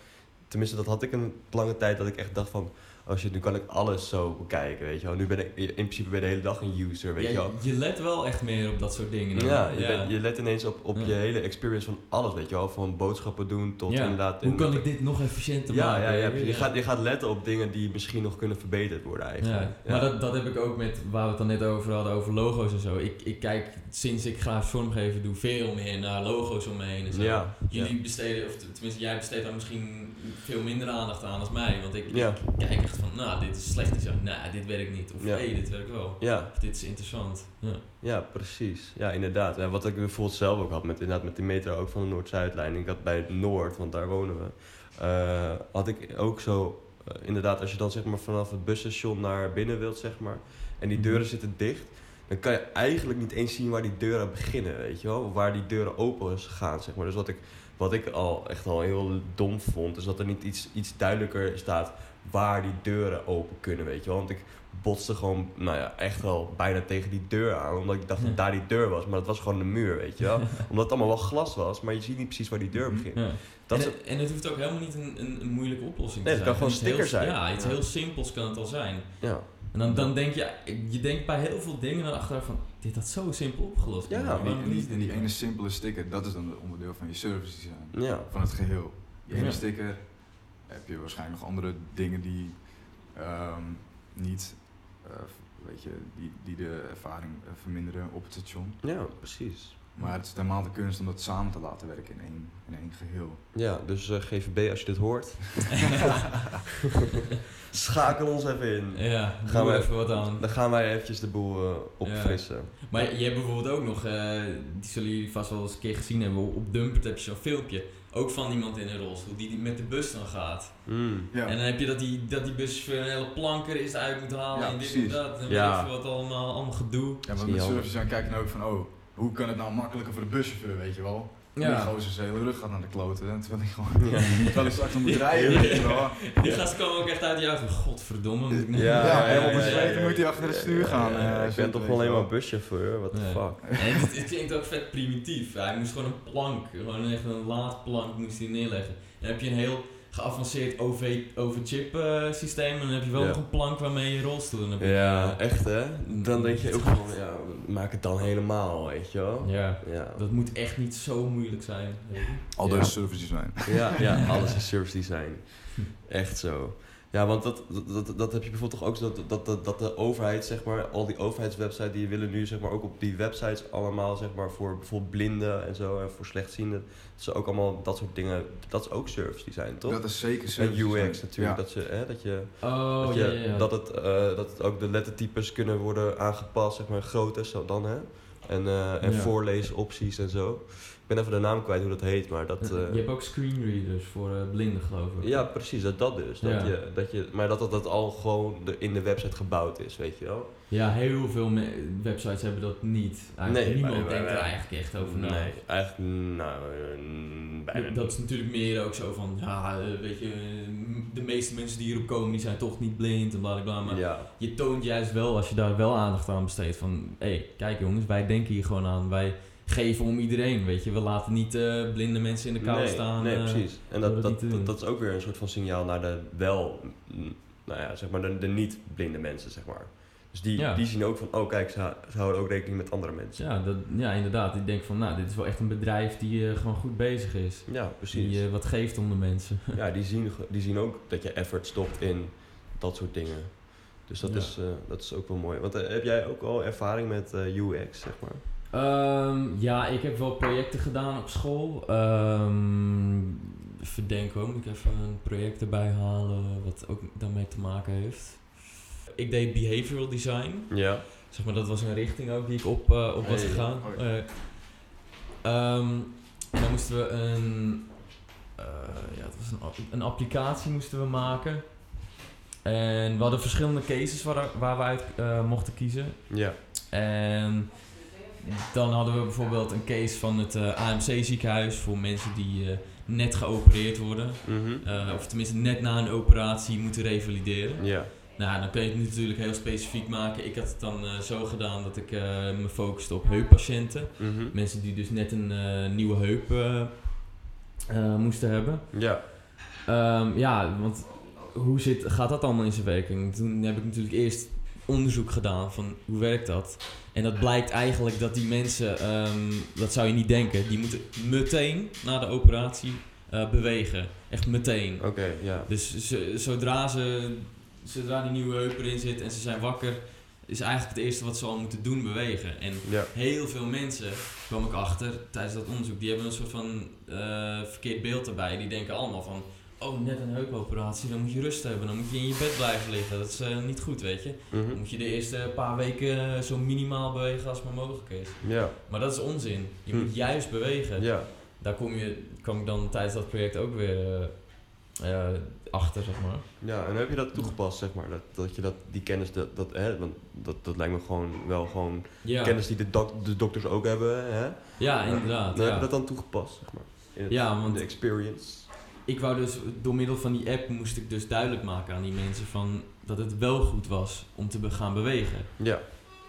tenminste dat had ik een lange tijd, dat ik echt dacht van, als je, nu kan ik alles zo bekijken, weet je wel. Nu ben ik, in principe ben de hele dag een user, weet Ja, je wel. je let wel echt meer op dat soort dingen. dan. Ja, je, je let ineens op, op Ja. je hele experience van alles, weet je wel. Van boodschappen doen tot Ja. inderdaad... Hoe kan ik dit nog efficiënter ja, maken? ja, ja, je? gaat, je gaat letten op dingen die misschien nog kunnen verbeterd worden eigenlijk. Ja, maar dat, dat heb ik ook met waar we het dan net over hadden, over logo's en zo. Ik, ik kijk sinds ik grafisch vormgeven doe veel meer naar logo's om me heen en zo. ja, Jullie besteden, of tenminste jij besteedt daar misschien veel minder aandacht aan als mij. Want ik, Ja. ik kijk echt van, nou dit is slecht design, nou dit werkt niet. Of Ja. hé, dit werkt wel. Ja, Of dit is interessant. Ja. ja, precies. Ja, inderdaad. En wat ik bijvoorbeeld zelf ook had met, inderdaad, met die metro ook van de Noord-Zuidlijn. Ik had bij Noord, want daar wonen we, eh, had ik ook zo... eh, inderdaad, als je dan zeg maar vanaf het busstation naar binnen wilt, zeg maar, en die deuren zitten dicht, dan kan je eigenlijk niet eens zien waar die deuren beginnen, weet je wel? Of waar die deuren open gaan, zeg maar. Dus wat ik, wat ik al echt al heel dom vond, is dat er niet iets, iets duidelijker staat waar die deuren open kunnen, weet je wel? Want ik botste gewoon, nou ja, echt wel bijna tegen die deur aan, omdat ik dacht Ja. dat daar die deur was, maar dat was gewoon de muur, weet je wel? [laughs] omdat het allemaal wel glas was, maar je ziet niet precies waar die deur begint. Ja. Dat en, het, en het hoeft ook helemaal niet een, een, een moeilijke oplossing Nee, te het zijn. kan gewoon Iets sticker heel- zijn. Ja, iets heel simpels kan het al zijn. ja. En dan, dan denk je, je denkt bij heel veel dingen dan achteraf van, dit had zo simpel opgelost. Ja, worden. die, en, die, die ene simpele sticker, dat is dan het onderdeel van je service design. Ja. Van het geheel. Die ene Ja. sticker heb je waarschijnlijk nog andere dingen die ehm, niet, eh, weet je, die, die de ervaring eh, verminderen op het station. ja, precies. Maar het is helemaal de kunst om dat samen te laten werken in één, in één geheel. Ja, dus eh, GVB, als je dit hoort, [laughs] schakel ons even in. Ja, Gaan gaan we- even wat aan. Dan gaan wij eventjes de boel eh, opfrissen. Maar je hebt bijvoorbeeld ook nog, eh, die zullen jullie vast wel eens een keer gezien hebben, op Dumpert heb je zo'n filmpje, ook van iemand in een rolstoel, die met de bus dan gaat. Mm. Ja. En dan heb je dat die, dat die bus voor een hele planker is uit moet halen Ja, en dit precies. en dat. En Ja. weet wat allemaal, allemaal gedoe. Ja, niet met handig. service design kijk je dan ook van, oh, hoe kan het nou makkelijker voor de buschauffeur, weet je wel? Ja. Die gozer zijn hele rug gaat naar de kloten, hè, terwijl hij gewoon, Ja. terwijl hij straks nog moet rijden, weet je wel. Die gast kwam ook echt uit die auto. Godverdomme. moet ik nou- Ja, Ja, ja, ja, ja, ja. moet hij achter het stuur gaan. Ja, eh, ik ben toch wel alleen maar buschauffeur, what the Nee. fuck. En het, het klinkt ook vet primitief. Hij moest gewoon een plank, gewoon echt een laadplank moest hij neerleggen. Dan heb je een heel geavanceerd OV, over-chip eh, systeem en dan heb je wel Ja. nog een plank waarmee je rolstoel in hebt. Ja, echt hè? Dan denk je ook van, ja, maak het dan helemaal, weet je wel? Ja, Ja, dat moet echt niet zo moeilijk zijn. Al Ja. deze service design. ja, ja [laughs] alles is service design. [laughs] Echt zo. Ja, want dat, dat, dat, dat heb je bijvoorbeeld toch ook zo, dat, dat, dat, dat de overheid, zeg maar, al die overheidswebsites die willen nu, zeg maar, ook op die websites allemaal, zeg maar, voor bijvoorbeeld blinden en zo, en voor slechtzienden. Dat ze ook allemaal dat soort dingen, dat is ook service design, toch? Dat is zeker en service UX design. natuurlijk, Ja. dat, je, hè, dat, je, Oh, dat, je, ja, ja, ja. Dat, het, eh, dat het ook de lettertypes kunnen worden aangepast, zeg maar, groot is zo dan, hè? En, eh, en Ja. voorleesopties en zo. Ik ben even de naam kwijt hoe dat heet, maar dat... je eh, hebt ook screenreaders voor eh, blinden, geloof ik. ja, precies, dat, dat dus. Dat Ja. je, dat je, maar dat, dat dat al gewoon de, in de website gebouwd is, weet je wel? Ja, heel veel websites hebben dat niet. Eigenlijk Nee, niemand denkt er eigenlijk echt over na. Nee, eigenlijk nou, eh, bijna Dat niet. is natuurlijk meer ook zo van, ja, weet je, de meeste mensen die hierop komen, die zijn toch niet blind en bla bla bla. Maar Ja, je toont juist wel, als je daar wel aandacht aan besteedt, van, hé, hey, kijk jongens, wij denken hier gewoon aan. Wij geven om iedereen, weet je. We laten niet eh, blinde mensen in de kou nee, staan. Nee, eh, precies. En dat, dat, niet dat, is ook weer een soort van signaal naar de wel, mm, nou ja, zeg maar, de, de niet-blinde mensen, zeg maar. Dus die, Ja. die zien ook van, oh kijk, ze, ze houden ook rekening met andere mensen. Ja, dat, ja, inderdaad. Ik denk van, nou, dit is wel echt een bedrijf die eh, gewoon goed bezig is. Ja, precies. Die wat geeft om de mensen. [laughs] Ja, die zien, die zien ook dat je effort stopt in dat soort dingen. Dus dat, Ja. is, dat is ook wel mooi. Want heb jij ook al ervaring met UX, zeg maar? Ehm, ja, ik heb wel projecten gedaan op school. Ehm even denken hoor, moet ik even een project erbij halen wat ook daarmee te maken heeft. Ik deed behavioral design. Ja. Zeg maar, dat was een richting ook die ik op, eh, op was Hey. gegaan. Eh, ehm, en dan moesten we een, eh, ja, het was een, een applicatie moesten we maken. En we hadden verschillende cases waar, waar we uit mochten kiezen. Ja. En dan hadden we bijvoorbeeld een case van het eh, AMC ziekenhuis voor mensen die eh, net geopereerd worden. Mhm. Eh, of tenminste net na een operatie moeten revalideren. Ja. Nou, dan kun je het natuurlijk heel specifiek maken. Ik had het dan zo gedaan dat ik me focuste op heuppatiënten. Mhm. Mensen die dus net een nieuwe heup moesten hebben. Ja. Ehm, ja, want hoe zit, gaat dat allemaal in zijn werking? Toen heb ik natuurlijk eerst onderzoek gedaan van hoe werkt dat. En dat blijkt eigenlijk dat die mensen, ehm, dat zou je niet denken, die moeten meteen na de operatie eh, bewegen. Echt meteen. Oké, ja. Dus ze- zodra, ze, zodra die nieuwe heup erin zit en ze zijn wakker, is eigenlijk het eerste wat ze al moeten doen bewegen. En heel veel mensen, kwam ik achter tijdens dat onderzoek, die hebben een soort van eh, verkeerd beeld erbij. Die denken allemaal van, oh net een heupoperatie, dan moet je rust hebben, dan moet je in je bed blijven liggen. Dat is eh, niet goed, weet je. Dan Mhm. moet je de eerste paar weken eh, zo minimaal bewegen als maar mogelijk is. Ja. Maar dat is onzin. Je Hm. moet juist bewegen. Ja. Daar kom, je, kwam ik dan tijdens dat project ook weer eh, achter, zeg maar. Ja, en heb je dat toegepast, zeg maar? Dat, dat je dat, die kennis, dat, dat, hè, want dat, dat lijkt me gewoon wel gewoon Ja, kennis die de, dok- de dokters ook hebben, hè? ja inderdaad. Dan heb je dat dan toegepast, zeg maar? In het- Ja, in want- de experience. Ik wou dus, door middel van die app moest ik dus duidelijk maken aan die mensen van dat het wel goed was om te be- gaan bewegen. Ja.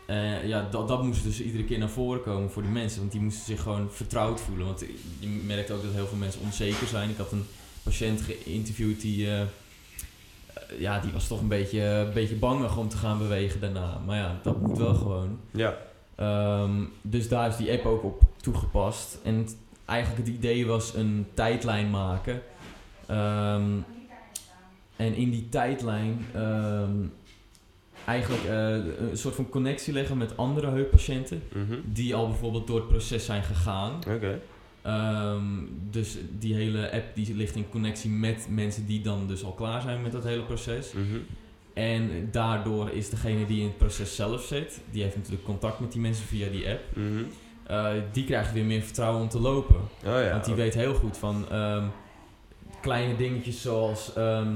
Eh, ja, dat, dat moest dus iedere keer naar voren komen voor die mensen, want die moesten zich gewoon vertrouwd voelen. Want je merkt ook dat heel veel mensen onzeker zijn. Ik had een patiënt geïnterviewd die, eh, eh, ja, die was toch een beetje, een beetje bangig om te gaan bewegen daarna. Maar ja, dat moet wel gewoon. Ja. Ehm, dus daar is die app ook op toegepast. En eigenlijk het idee was een tijdlijn maken. Ehm, en in die tijdlijn ehm, eigenlijk eh, een soort van connectie leggen met andere heuppatiënten. Mhm. Die al bijvoorbeeld door het proces zijn gegaan. Oké. Ehm, dus die hele app die ligt in connectie met mensen die dan dus al klaar zijn met dat hele proces. Mhm. En daardoor is degene die in het proces zelf zit, die heeft natuurlijk contact met die mensen via die app. Mhm. Eh, die krijgt weer meer vertrouwen om te lopen. Oh ja. Want die weet heel goed van kleine dingetjes zoals ehm,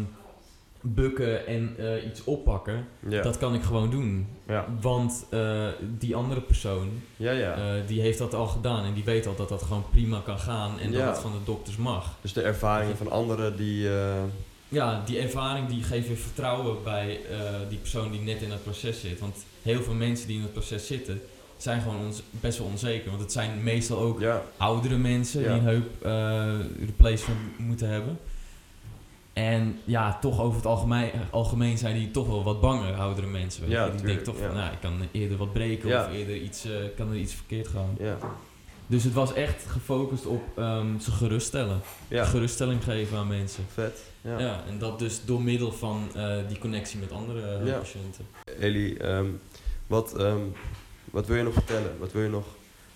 bukken en eh, iets oppakken. Ja. Dat kan ik gewoon doen. ja. Want eh, die andere persoon, Ja, ja. eh, die heeft dat al gedaan. En die weet al dat dat gewoon prima kan gaan. En dat het van de dokters mag. dus de ervaringen van anderen die... Ja, die ervaring die geeft weer vertrouwen bij die persoon die net in het proces zit. Want heel veel mensen die in het proces zitten, zijn gewoon ons, best wel onzeker. Want het zijn meestal ook ja. oudere mensen Ja. die een heup eh replacement moeten hebben. En ja, toch over het algemeen, algemeen zijn die toch wel wat banger, oudere mensen. Ja. Die denken toch van, nou, ik kan eerder wat breken of eerder iets, eh, kan er iets verkeerd gaan. Ja. Dus het was echt gefocust op ehm, ze geruststellen. Ja. Geruststelling geven aan mensen. Vet. Ja. Ja. en dat dus door middel van eh, die connectie met andere eh, Ja. patiënten. Ellie, ehm, wat, ehm, wat wil je nog vertellen? Wat wil je nog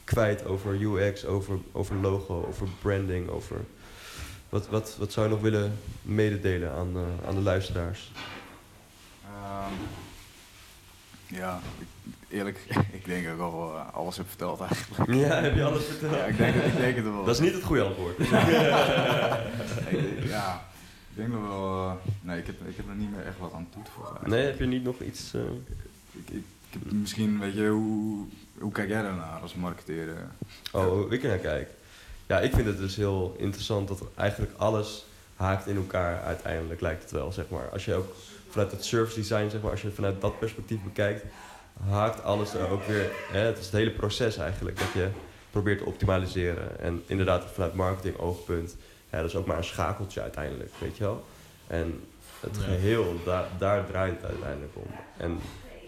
kwijt over UX, over, over logo, over branding, over... Wat, wat, wat zou je nog willen mededelen aan, eh, aan de luisteraars? Ehm, ja, ik, eerlijk, [laughs] ik denk dat ik al eh, alles heb verteld eigenlijk. Ja, heb je alles verteld? Ja, ik denk, het- ik denk het wel. Dat is niet het goede antwoord. [laughs] Ik- ja, ik denk nog wel... eh, nee, ik heb, ik heb er niet meer echt wat aan toe te voegen. Nee, heb je niet nog iets... ik heb misschien, weet je, hoe, hoe kijk jij daarnaar als marketeer? eh? Oh, hoe ik er naar kijk. Ja, ik vind het dus heel interessant dat eigenlijk alles haakt in elkaar uiteindelijk, lijkt het wel, zeg maar. Als je ook vanuit het service design, zeg maar, als je vanuit dat perspectief bekijkt, haakt alles er ook weer... Hè, het is het hele proces eigenlijk, dat je probeert te optimaliseren. En inderdaad, vanuit marketing oogpunt, ja, dat is ook maar een schakeltje uiteindelijk, weet je wel. En het geheel, daar, daar draait het uiteindelijk om. En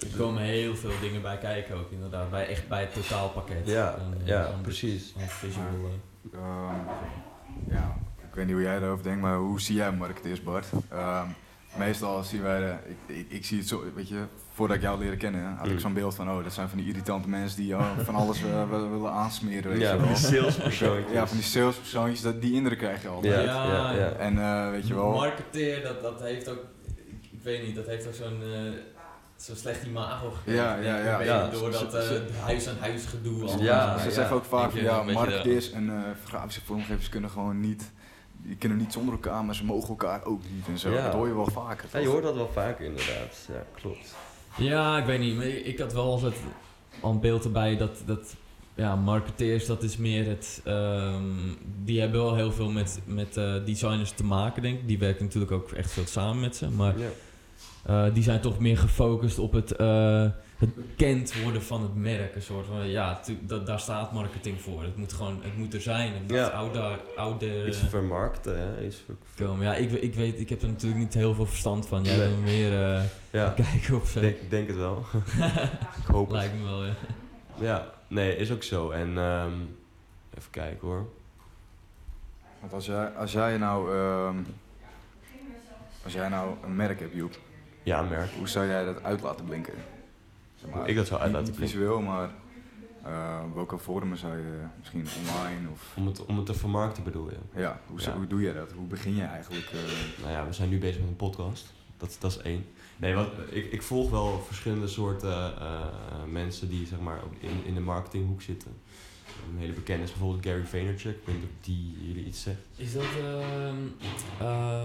Er komen heel veel dingen bij kijken ook inderdaad. Bij, echt bij het totaalpakket. Ja, En, eh, ja, precies. visual, eh. Ehm, ja, ik weet niet hoe jij daarover denkt, maar hoe zie jij marketeers, Bart? Ehm, meestal zien wij, de, ik, ik, ik zie het zo, weet je, voordat ik jou leerde kennen, had ik Mm. zo'n beeld van, oh, dat zijn van die irritante mensen die oh, van alles eh, [laughs] willen, willen aansmeren, weet ja, je van die salespersoon. Ja, van die salespersoontjes, dat, die indruk krijg je altijd. Ja, Ja, ja. En eh, weet je wel, Marketeer, dat, dat heeft ook, ik, ik weet niet, dat heeft ook zo'n eh, zo'n slecht imago gekregen. Ja, ja, ja. Door dat eh, huis aan huis gedoe. Ja, ze ja. zeggen ook vaak ja, marketeers en eh grafische vormgevers kunnen gewoon niet, die kunnen niet zonder elkaar, maar ze mogen elkaar ook niet en zo. Ja. Dat hoor je wel vaker. Ja, je hoort dat wel vaker inderdaad. Ja, klopt. Ja, ik weet niet. maar Ik had wel altijd al een beeld erbij dat, dat ja, marketeers, dat is meer het... ehm, die hebben wel heel veel met, met eh, designers te maken, denk ik. Die werken natuurlijk ook echt veel samen met ze. Maar Ja. Eh, die zijn toch meer gefocust op het, eh, het bekend worden van het merk. Een soort van, ja, dat, daar staat marketing voor. Het moet gewoon, het moet er zijn. Het moet Ja. ouder, ouder Iets vermarkten, hè. Iets ver- ver- komen. Ja, ik, ik weet, ik heb er natuurlijk niet heel veel verstand van. Jij Nee. bent meer eh, Ja, kijken op zo. ik denk, denk het wel. [laughs] ik hoop het. Lijkt me wel, ja. Ja, nee, is ook zo. En ehm, even kijken hoor. Want als jij, als jij nou, ehm, als jij nou een merk hebt, Joep, Ja, een merk. hoe zou jij dat uit laten blinken? Zeg Hoe ik dat zou uit laten blinken? visueel, maar eh, welke vormen zou je misschien online of Om het, om het te vermarkten bedoel je? ja, hoe, Ja. hoe doe je dat? Hoe begin je eigenlijk? eh, Nou ja, we zijn nu bezig met een podcast. Dat, dat is één. Nee, wat, ik, ik volg wel verschillende soorten eh, mensen die zeg maar in, in de marketinghoek zitten. Een hele bekende is bijvoorbeeld Gary Vaynerchuk. Ik weet niet of die jullie iets zegt. Is dat ehm, eh,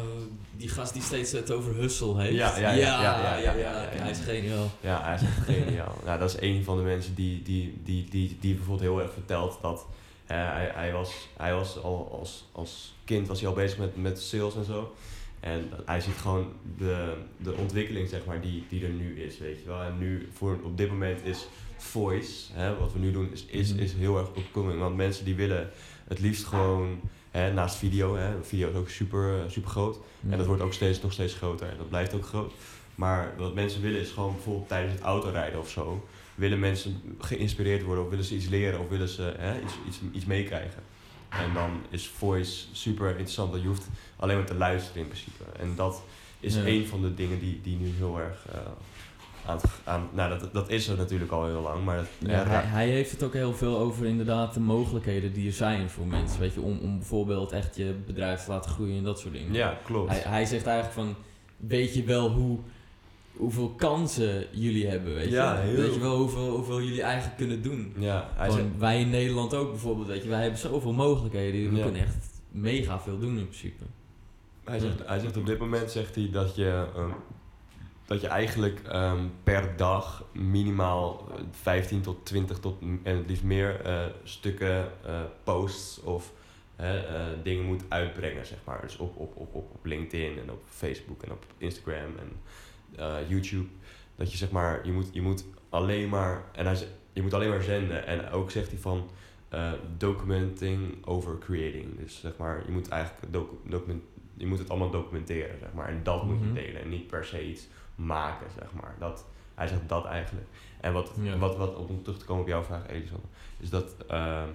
die gast die steeds het over hustle heeft? Ja, ja, ja, ja, ja, ja. Hij is geniaal. Ja, hij is echt geniaal. nou, dat is een van de mensen die, die, die, die, die bijvoorbeeld heel erg vertelt dat hij, hij was, hij was al als, als kind was hij al bezig met, met sales en zo. En hij ziet gewoon de, de ontwikkeling zeg maar, die, die er nu is, weet je wel. En nu, voor, op dit moment is voice, hè, wat we nu doen, is, is, Mhm. is heel erg opkoming. Want mensen die willen het liefst gewoon, hè, naast video, hè, video is ook super, super groot. En dat wordt ook steeds, nog steeds groter en dat blijft ook groot. Maar wat mensen willen is gewoon bijvoorbeeld tijdens het autorijden of zo. Willen mensen geïnspireerd worden of willen ze iets leren of willen ze hè, iets, iets, iets meekrijgen. En dan is voice super interessant. Dat je hoeft alleen maar te luisteren in principe. En dat is Ja. een van de dingen die, die nu heel erg eh, aan, aan... Nou, dat, dat is er natuurlijk al heel lang, maar... Dat, Ja, ja, hij, hij heeft het ook heel veel over inderdaad de mogelijkheden die er zijn voor mensen. Weet je, om, om bijvoorbeeld echt je bedrijf te laten groeien en dat soort dingen. ja, klopt. Hij, hij zegt eigenlijk van, weet je wel hoe, hoeveel kansen jullie hebben, weet je? Ja, heel. Weet je wel hoeveel, hoeveel jullie eigenlijk kunnen doen? ja, hij zegt, wij in Nederland ook bijvoorbeeld, weet je, wij hebben zoveel mogelijkheden. We kunnen echt mega veel doen in principe. Hij zegt, hij zegt op dit moment zegt hij dat je, ehm, dat je eigenlijk ehm, per dag minimaal eh, 15 tot 20 tot en het liefst meer eh, stukken eh, posts of eh, dingen moet uitbrengen, zeg maar. Dus op, op, op, op, op LinkedIn en op Facebook en op Instagram en eh, YouTube. Dat je zeg maar, je moet, je moet alleen maar, en hij je moet alleen maar zenden. En ook zegt hij van eh, documenting over creating. Dus zeg maar, je moet eigenlijk docu- document, je moet het allemaal documenteren, zeg maar. En dat moet Mhm. je delen en niet per se iets maken, zeg maar. Dat, hij zegt dat eigenlijk. En wat, Ja. wat, wat om terug te komen op jouw vraag, Edison, is dat ehm,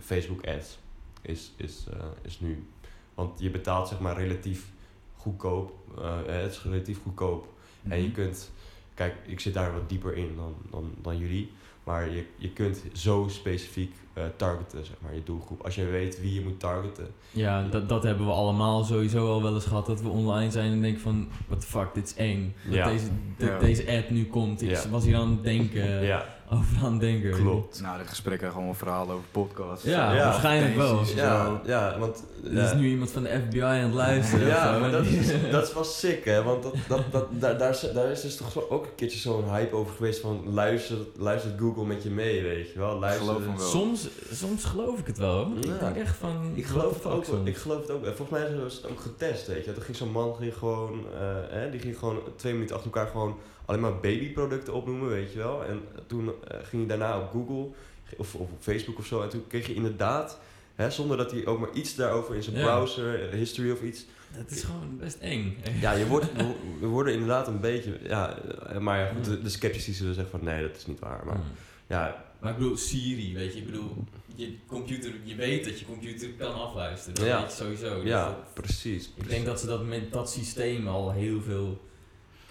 Facebook ads is, is, eh, is nu. Want je betaalt zeg maar relatief goedkoop. eh, het is relatief goedkoop. En je Mhm. kunt, kijk, ik zit daar wat dieper in dan, dan, dan jullie. Maar je, je kunt zo specifiek eh, targeten, zeg maar, je doelgroep. Als je weet wie je moet targeten. Ja, dat, dat hebben we allemaal sowieso al wel eens gehad. Dat we online zijn en denken van, what the fuck, dit is eng. Dat Ja. deze, de- Ja. deze ad nu komt. Ik Ja. was hier aan het denken, ja, over aan denken. klopt. Na dit gesprek krijgen we gewoon verhalen over podcasts. Ja, Ja. waarschijnlijk wel. Ja, ja, want... Er is nu iemand van de FBI aan het luisteren. Ja, maar dat is, [laughs] dat is wel sick, hè? Want dat, dat, dat, daar, daar, is, daar is dus toch ook een keertje zo'n hype over geweest van luistert, luistert Google met je mee, weet je wel? Luister, geloof wel. soms, soms geloof ik het wel. hoor. Ja. Ik denk echt van, Ik geloof, het ook, soms. ik geloof het ook. Volgens mij ze het ook getest, weet je. Er ging zo'n man ging gewoon, eh, hè, die ging gewoon twee minuten achter elkaar gewoon alleen maar babyproducten opnoemen, weet je wel. En toen eh, ging hij daarna op Google of, of op Facebook of zo. En toen kreeg je inderdaad, hè, zonder dat hij ook maar iets daarover in zijn Ja. browser, eh, history of iets. Het is gewoon best eng. Ja, je wordt, [laughs] we- worden inderdaad een beetje, ja, eh, maar ja, goed, de, de sceptici zullen zeggen van nee, dat is niet waar. Maar ja, Maar ik bedoel, Siri, weet je, ik bedoel, je computer, je weet dat je computer kan afluisteren. Dat Ja. weet je sowieso. Dus ja, dat- precies. ik denk dat ze dat met dat systeem al heel veel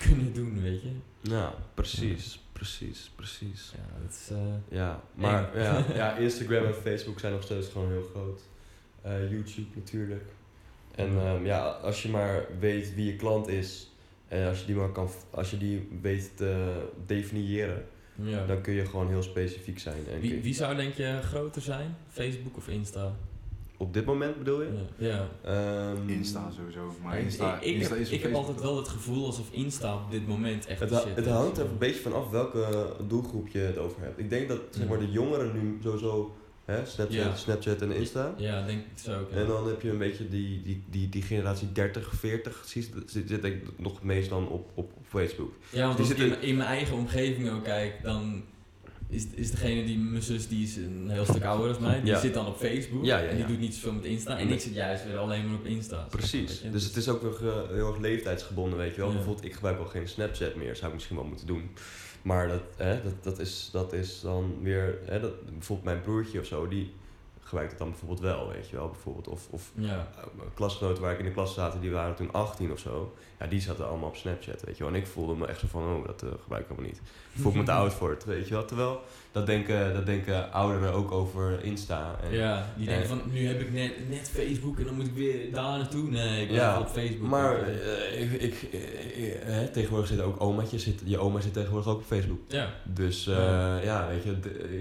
kunnen doen, weet je. Ja, precies, precies, precies. Ja, dat is... eh, Ja, maar ja, [laughs] ja, Instagram en Facebook zijn nog steeds gewoon heel groot. Eh, YouTube natuurlijk. En ehm, ja, als je maar weet wie je klant is en als je die maar kan, als je die weet te definiëren, ja. dan kun je gewoon heel specifiek zijn. En Wie, wie zou denk je groter zijn? Facebook of Insta? Op dit moment bedoel je? Ja. ja. Ehm, Insta sowieso. Maar Ik- Insta, ik, ik, Insta heb, is op ik heb Facebook. altijd wel het gevoel alsof Insta op dit moment echt Het, ha- het is. hangt er een beetje van af welke doelgroep je het over hebt. Ik denk dat zeg maar, de jongeren nu sowieso hè, Snapchat, Ja. Snapchat en Insta. Ja, denk ik zo ook. ja. En dan heb je een beetje die, die, die, die generatie 30, 40, zit, zit, zit denk ik nog het meest dan op, op, op Facebook. Ja, want Die als ik zitten- in, in mijn eigen omgeving ook kijk, dan is, is degene die, mijn zus, die is een heel stuk ouder dan mij, die Ja. zit dan op Facebook Ja, ja, en die doet niet zoveel met Insta. En ik zit juist weer alleen maar op Insta. Precies. Dus het is ook nog eh, heel erg leeftijdsgebonden, weet je wel. Bijvoorbeeld, ik gebruik al geen Snapchat meer, zou ik misschien wel moeten doen. Maar dat, hè, dat, dat, is, dat is dan weer, hè, dat, bijvoorbeeld mijn broertje of zo, die gebruikt het dan bijvoorbeeld wel, weet je wel. Bijvoorbeeld, of, of eh, klasgenoten waar ik in de klas zaten, die waren toen 18 of zo. Ja, die zaten allemaal op Snapchat, weet je wel. En ik voelde me echt zo van, oh, dat eh, gebruik ik helemaal niet. Voel ik me te [laughs] oud voor het, weet je wel. Terwijl, dat denken, dat denken ouderen ook over Insta. En, ja, die denken en- van nu heb ik net, net Facebook en dan moet ik weer daar naartoe. Nee, ik ben Ja, wel op Facebook. Maar eh, ik, ik, eh, hè, tegenwoordig zitten ook omaatjes, zit, je oma zit tegenwoordig ook op Facebook. ja. Dus Ja. ja, weet je,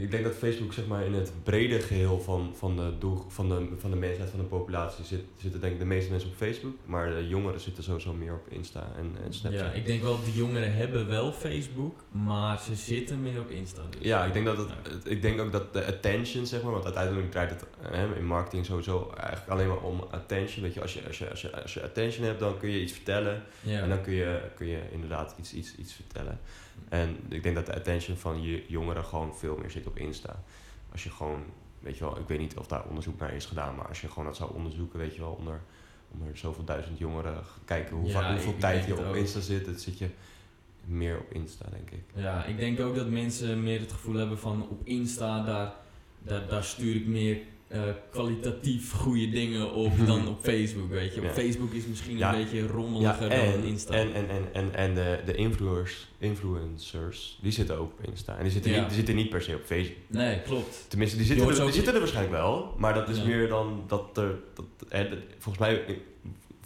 ik denk dat Facebook zeg maar in het brede geheel van, van, de, doel, van, de, van de mensheid, van de populatie, zit, zitten denk ik de meeste mensen op Facebook. Maar de jongeren zitten sowieso meer op Insta en, en Snapchat. ja, ik denk wel, de jongeren hebben wel Facebook, maar ze zitten meer op Insta. dus. Ja, ik denk, dat het, Ja. het- ik denk ook dat de attention, zeg maar, want uiteindelijk draait het hè, in marketing sowieso eigenlijk alleen maar om attention. Weet je, als je, als je, als je, als je attention hebt, dan kun je iets vertellen. Ja. En dan kun je, kun je inderdaad iets, iets, iets vertellen. En ik denk dat de attention van je jongeren gewoon veel meer zit op Insta. Als je gewoon, weet je wel, ik weet niet of daar onderzoek naar is gedaan, maar als je gewoon dat zou onderzoeken, weet je wel, onder, onder zoveel duizend jongeren, kijken hoe Ja, vaak, hoeveel ik tijd je op. Insta zit, dan zit je meer op Insta, denk ik. Ja, ik denk ook dat mensen meer het gevoel hebben van op Insta, daar, daar, daar stuur ik meer eh, kwalitatief goede dingen op [laughs] dan op Facebook, weet je. Op Ja. Facebook is misschien Ja. een beetje Ja, rommeliger dan Insta. en, en, en, en, en de, de influencers, influencers, die zitten ook op Insta. En die zitten, niet, die zitten niet per se op Facebook. nee, klopt. Tenminste, die zitten, er, die zitten er waarschijnlijk wel. Maar dat is meer dan dat er... Dat, volgens mij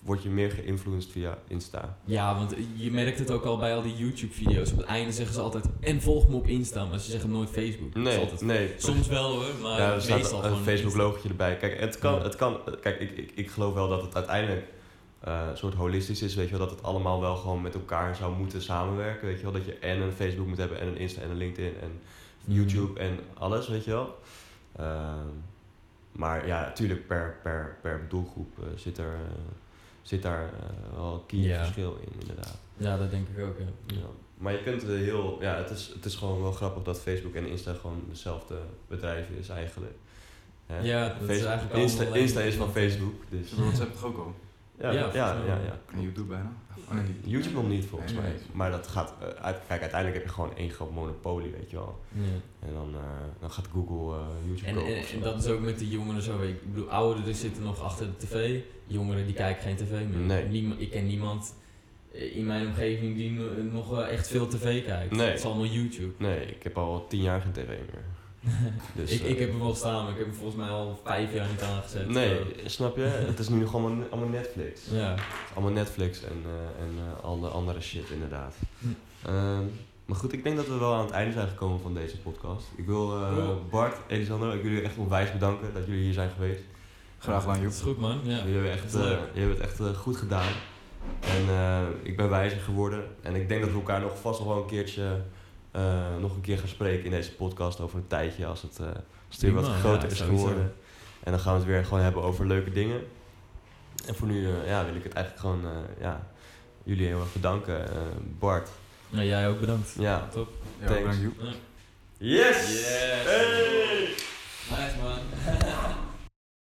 word je meer geïnfluenced via Insta. Ja, want je merkt het ook al bij al die YouTube-video's. Op het einde zeggen ze altijd, en volg me op Insta, maar ze zeggen nooit Facebook. Nee, altijd, nee. soms wel hoor, maar ja, er staat een gewoon Facebook Insta. logotje erbij. Kijk, het kan, Ja. het kan, kijk ik, ik, ik geloof wel dat het uiteindelijk eh, een soort holistisch is, weet je wel, dat het allemaal wel gewoon met elkaar zou moeten samenwerken, weet je wel, dat je en een Facebook moet hebben en een Insta en een LinkedIn en Mhm. YouTube en alles, weet je wel. Ehm, maar ja, natuurlijk per, per, per doelgroep eh, zit, er, eh, zit daar eh, wel een key Ja. verschil in, inderdaad. Ja, dat denk ik ook, ja. Ja. Maar je kunt er heel, ja, het is, het is gewoon wel grappig dat Facebook en Insta gewoon dezelfde bedrijf is eigenlijk. Hè? Ja, dat is eigenlijk Insta, Insta is van Facebook, dus Is WhatsApp toch ook al? Ja, Ja, ja, ja. En YouTube bijna? Oh, nee. YouTube nog niet volgens Nee, mij, nee. maar dat gaat, eh, uit, kijk uiteindelijk heb je gewoon één groot monopolie, weet je wel. Ja. En dan, eh, dan gaat Google eh, YouTube En, kopen en, dat is ook met de jongeren zo. Ik bedoel, ouderen zitten nog achter de tv. Jongeren die kijken geen tv meer. Nee. Ik ken niemand in mijn omgeving die no- nog echt veel tv kijkt. Nee. Het is allemaal YouTube. Nee, ik heb al tien jaar geen tv meer. [laughs] Dus, ik, ik eh, heb hem wel staan, maar ik heb hem volgens mij al vijf jaar niet aangezet. Nee, Zo. snap je? Het is nu nog allemaal, allemaal Netflix. Ja. Het is allemaal Netflix en, eh, en eh, alle andere shit inderdaad. Hm. Ehm, maar goed, ik denk dat we wel aan het einde zijn gekomen van deze podcast. Ik wil eh. Bart, Elisandro, ik wil jullie echt onwijs bedanken dat jullie hier zijn geweest. Graag gedaan, Dat Joep. is goed man. Ja. Jullie hebben, echt, Dat is leuk. eh, jullie hebben het echt eh, goed gedaan. En eh, ik ben wijzer geworden. En ik denk dat we elkaar nog vast nog wel een keertje eh, nog een keer gaan spreken in deze podcast over een tijdje als het, eh, als het weer wat groter ja, is geworden. En dan gaan we het weer gewoon hebben over leuke dingen. En voor nu eh, ja, wil ik het eigenlijk gewoon eh, ja, jullie heel erg bedanken. Eh, Bart. Ja, jij ook bedankt. Ja. Top. Ja, Thanks. Yes! Yes. Hey! Nice man. [laughs]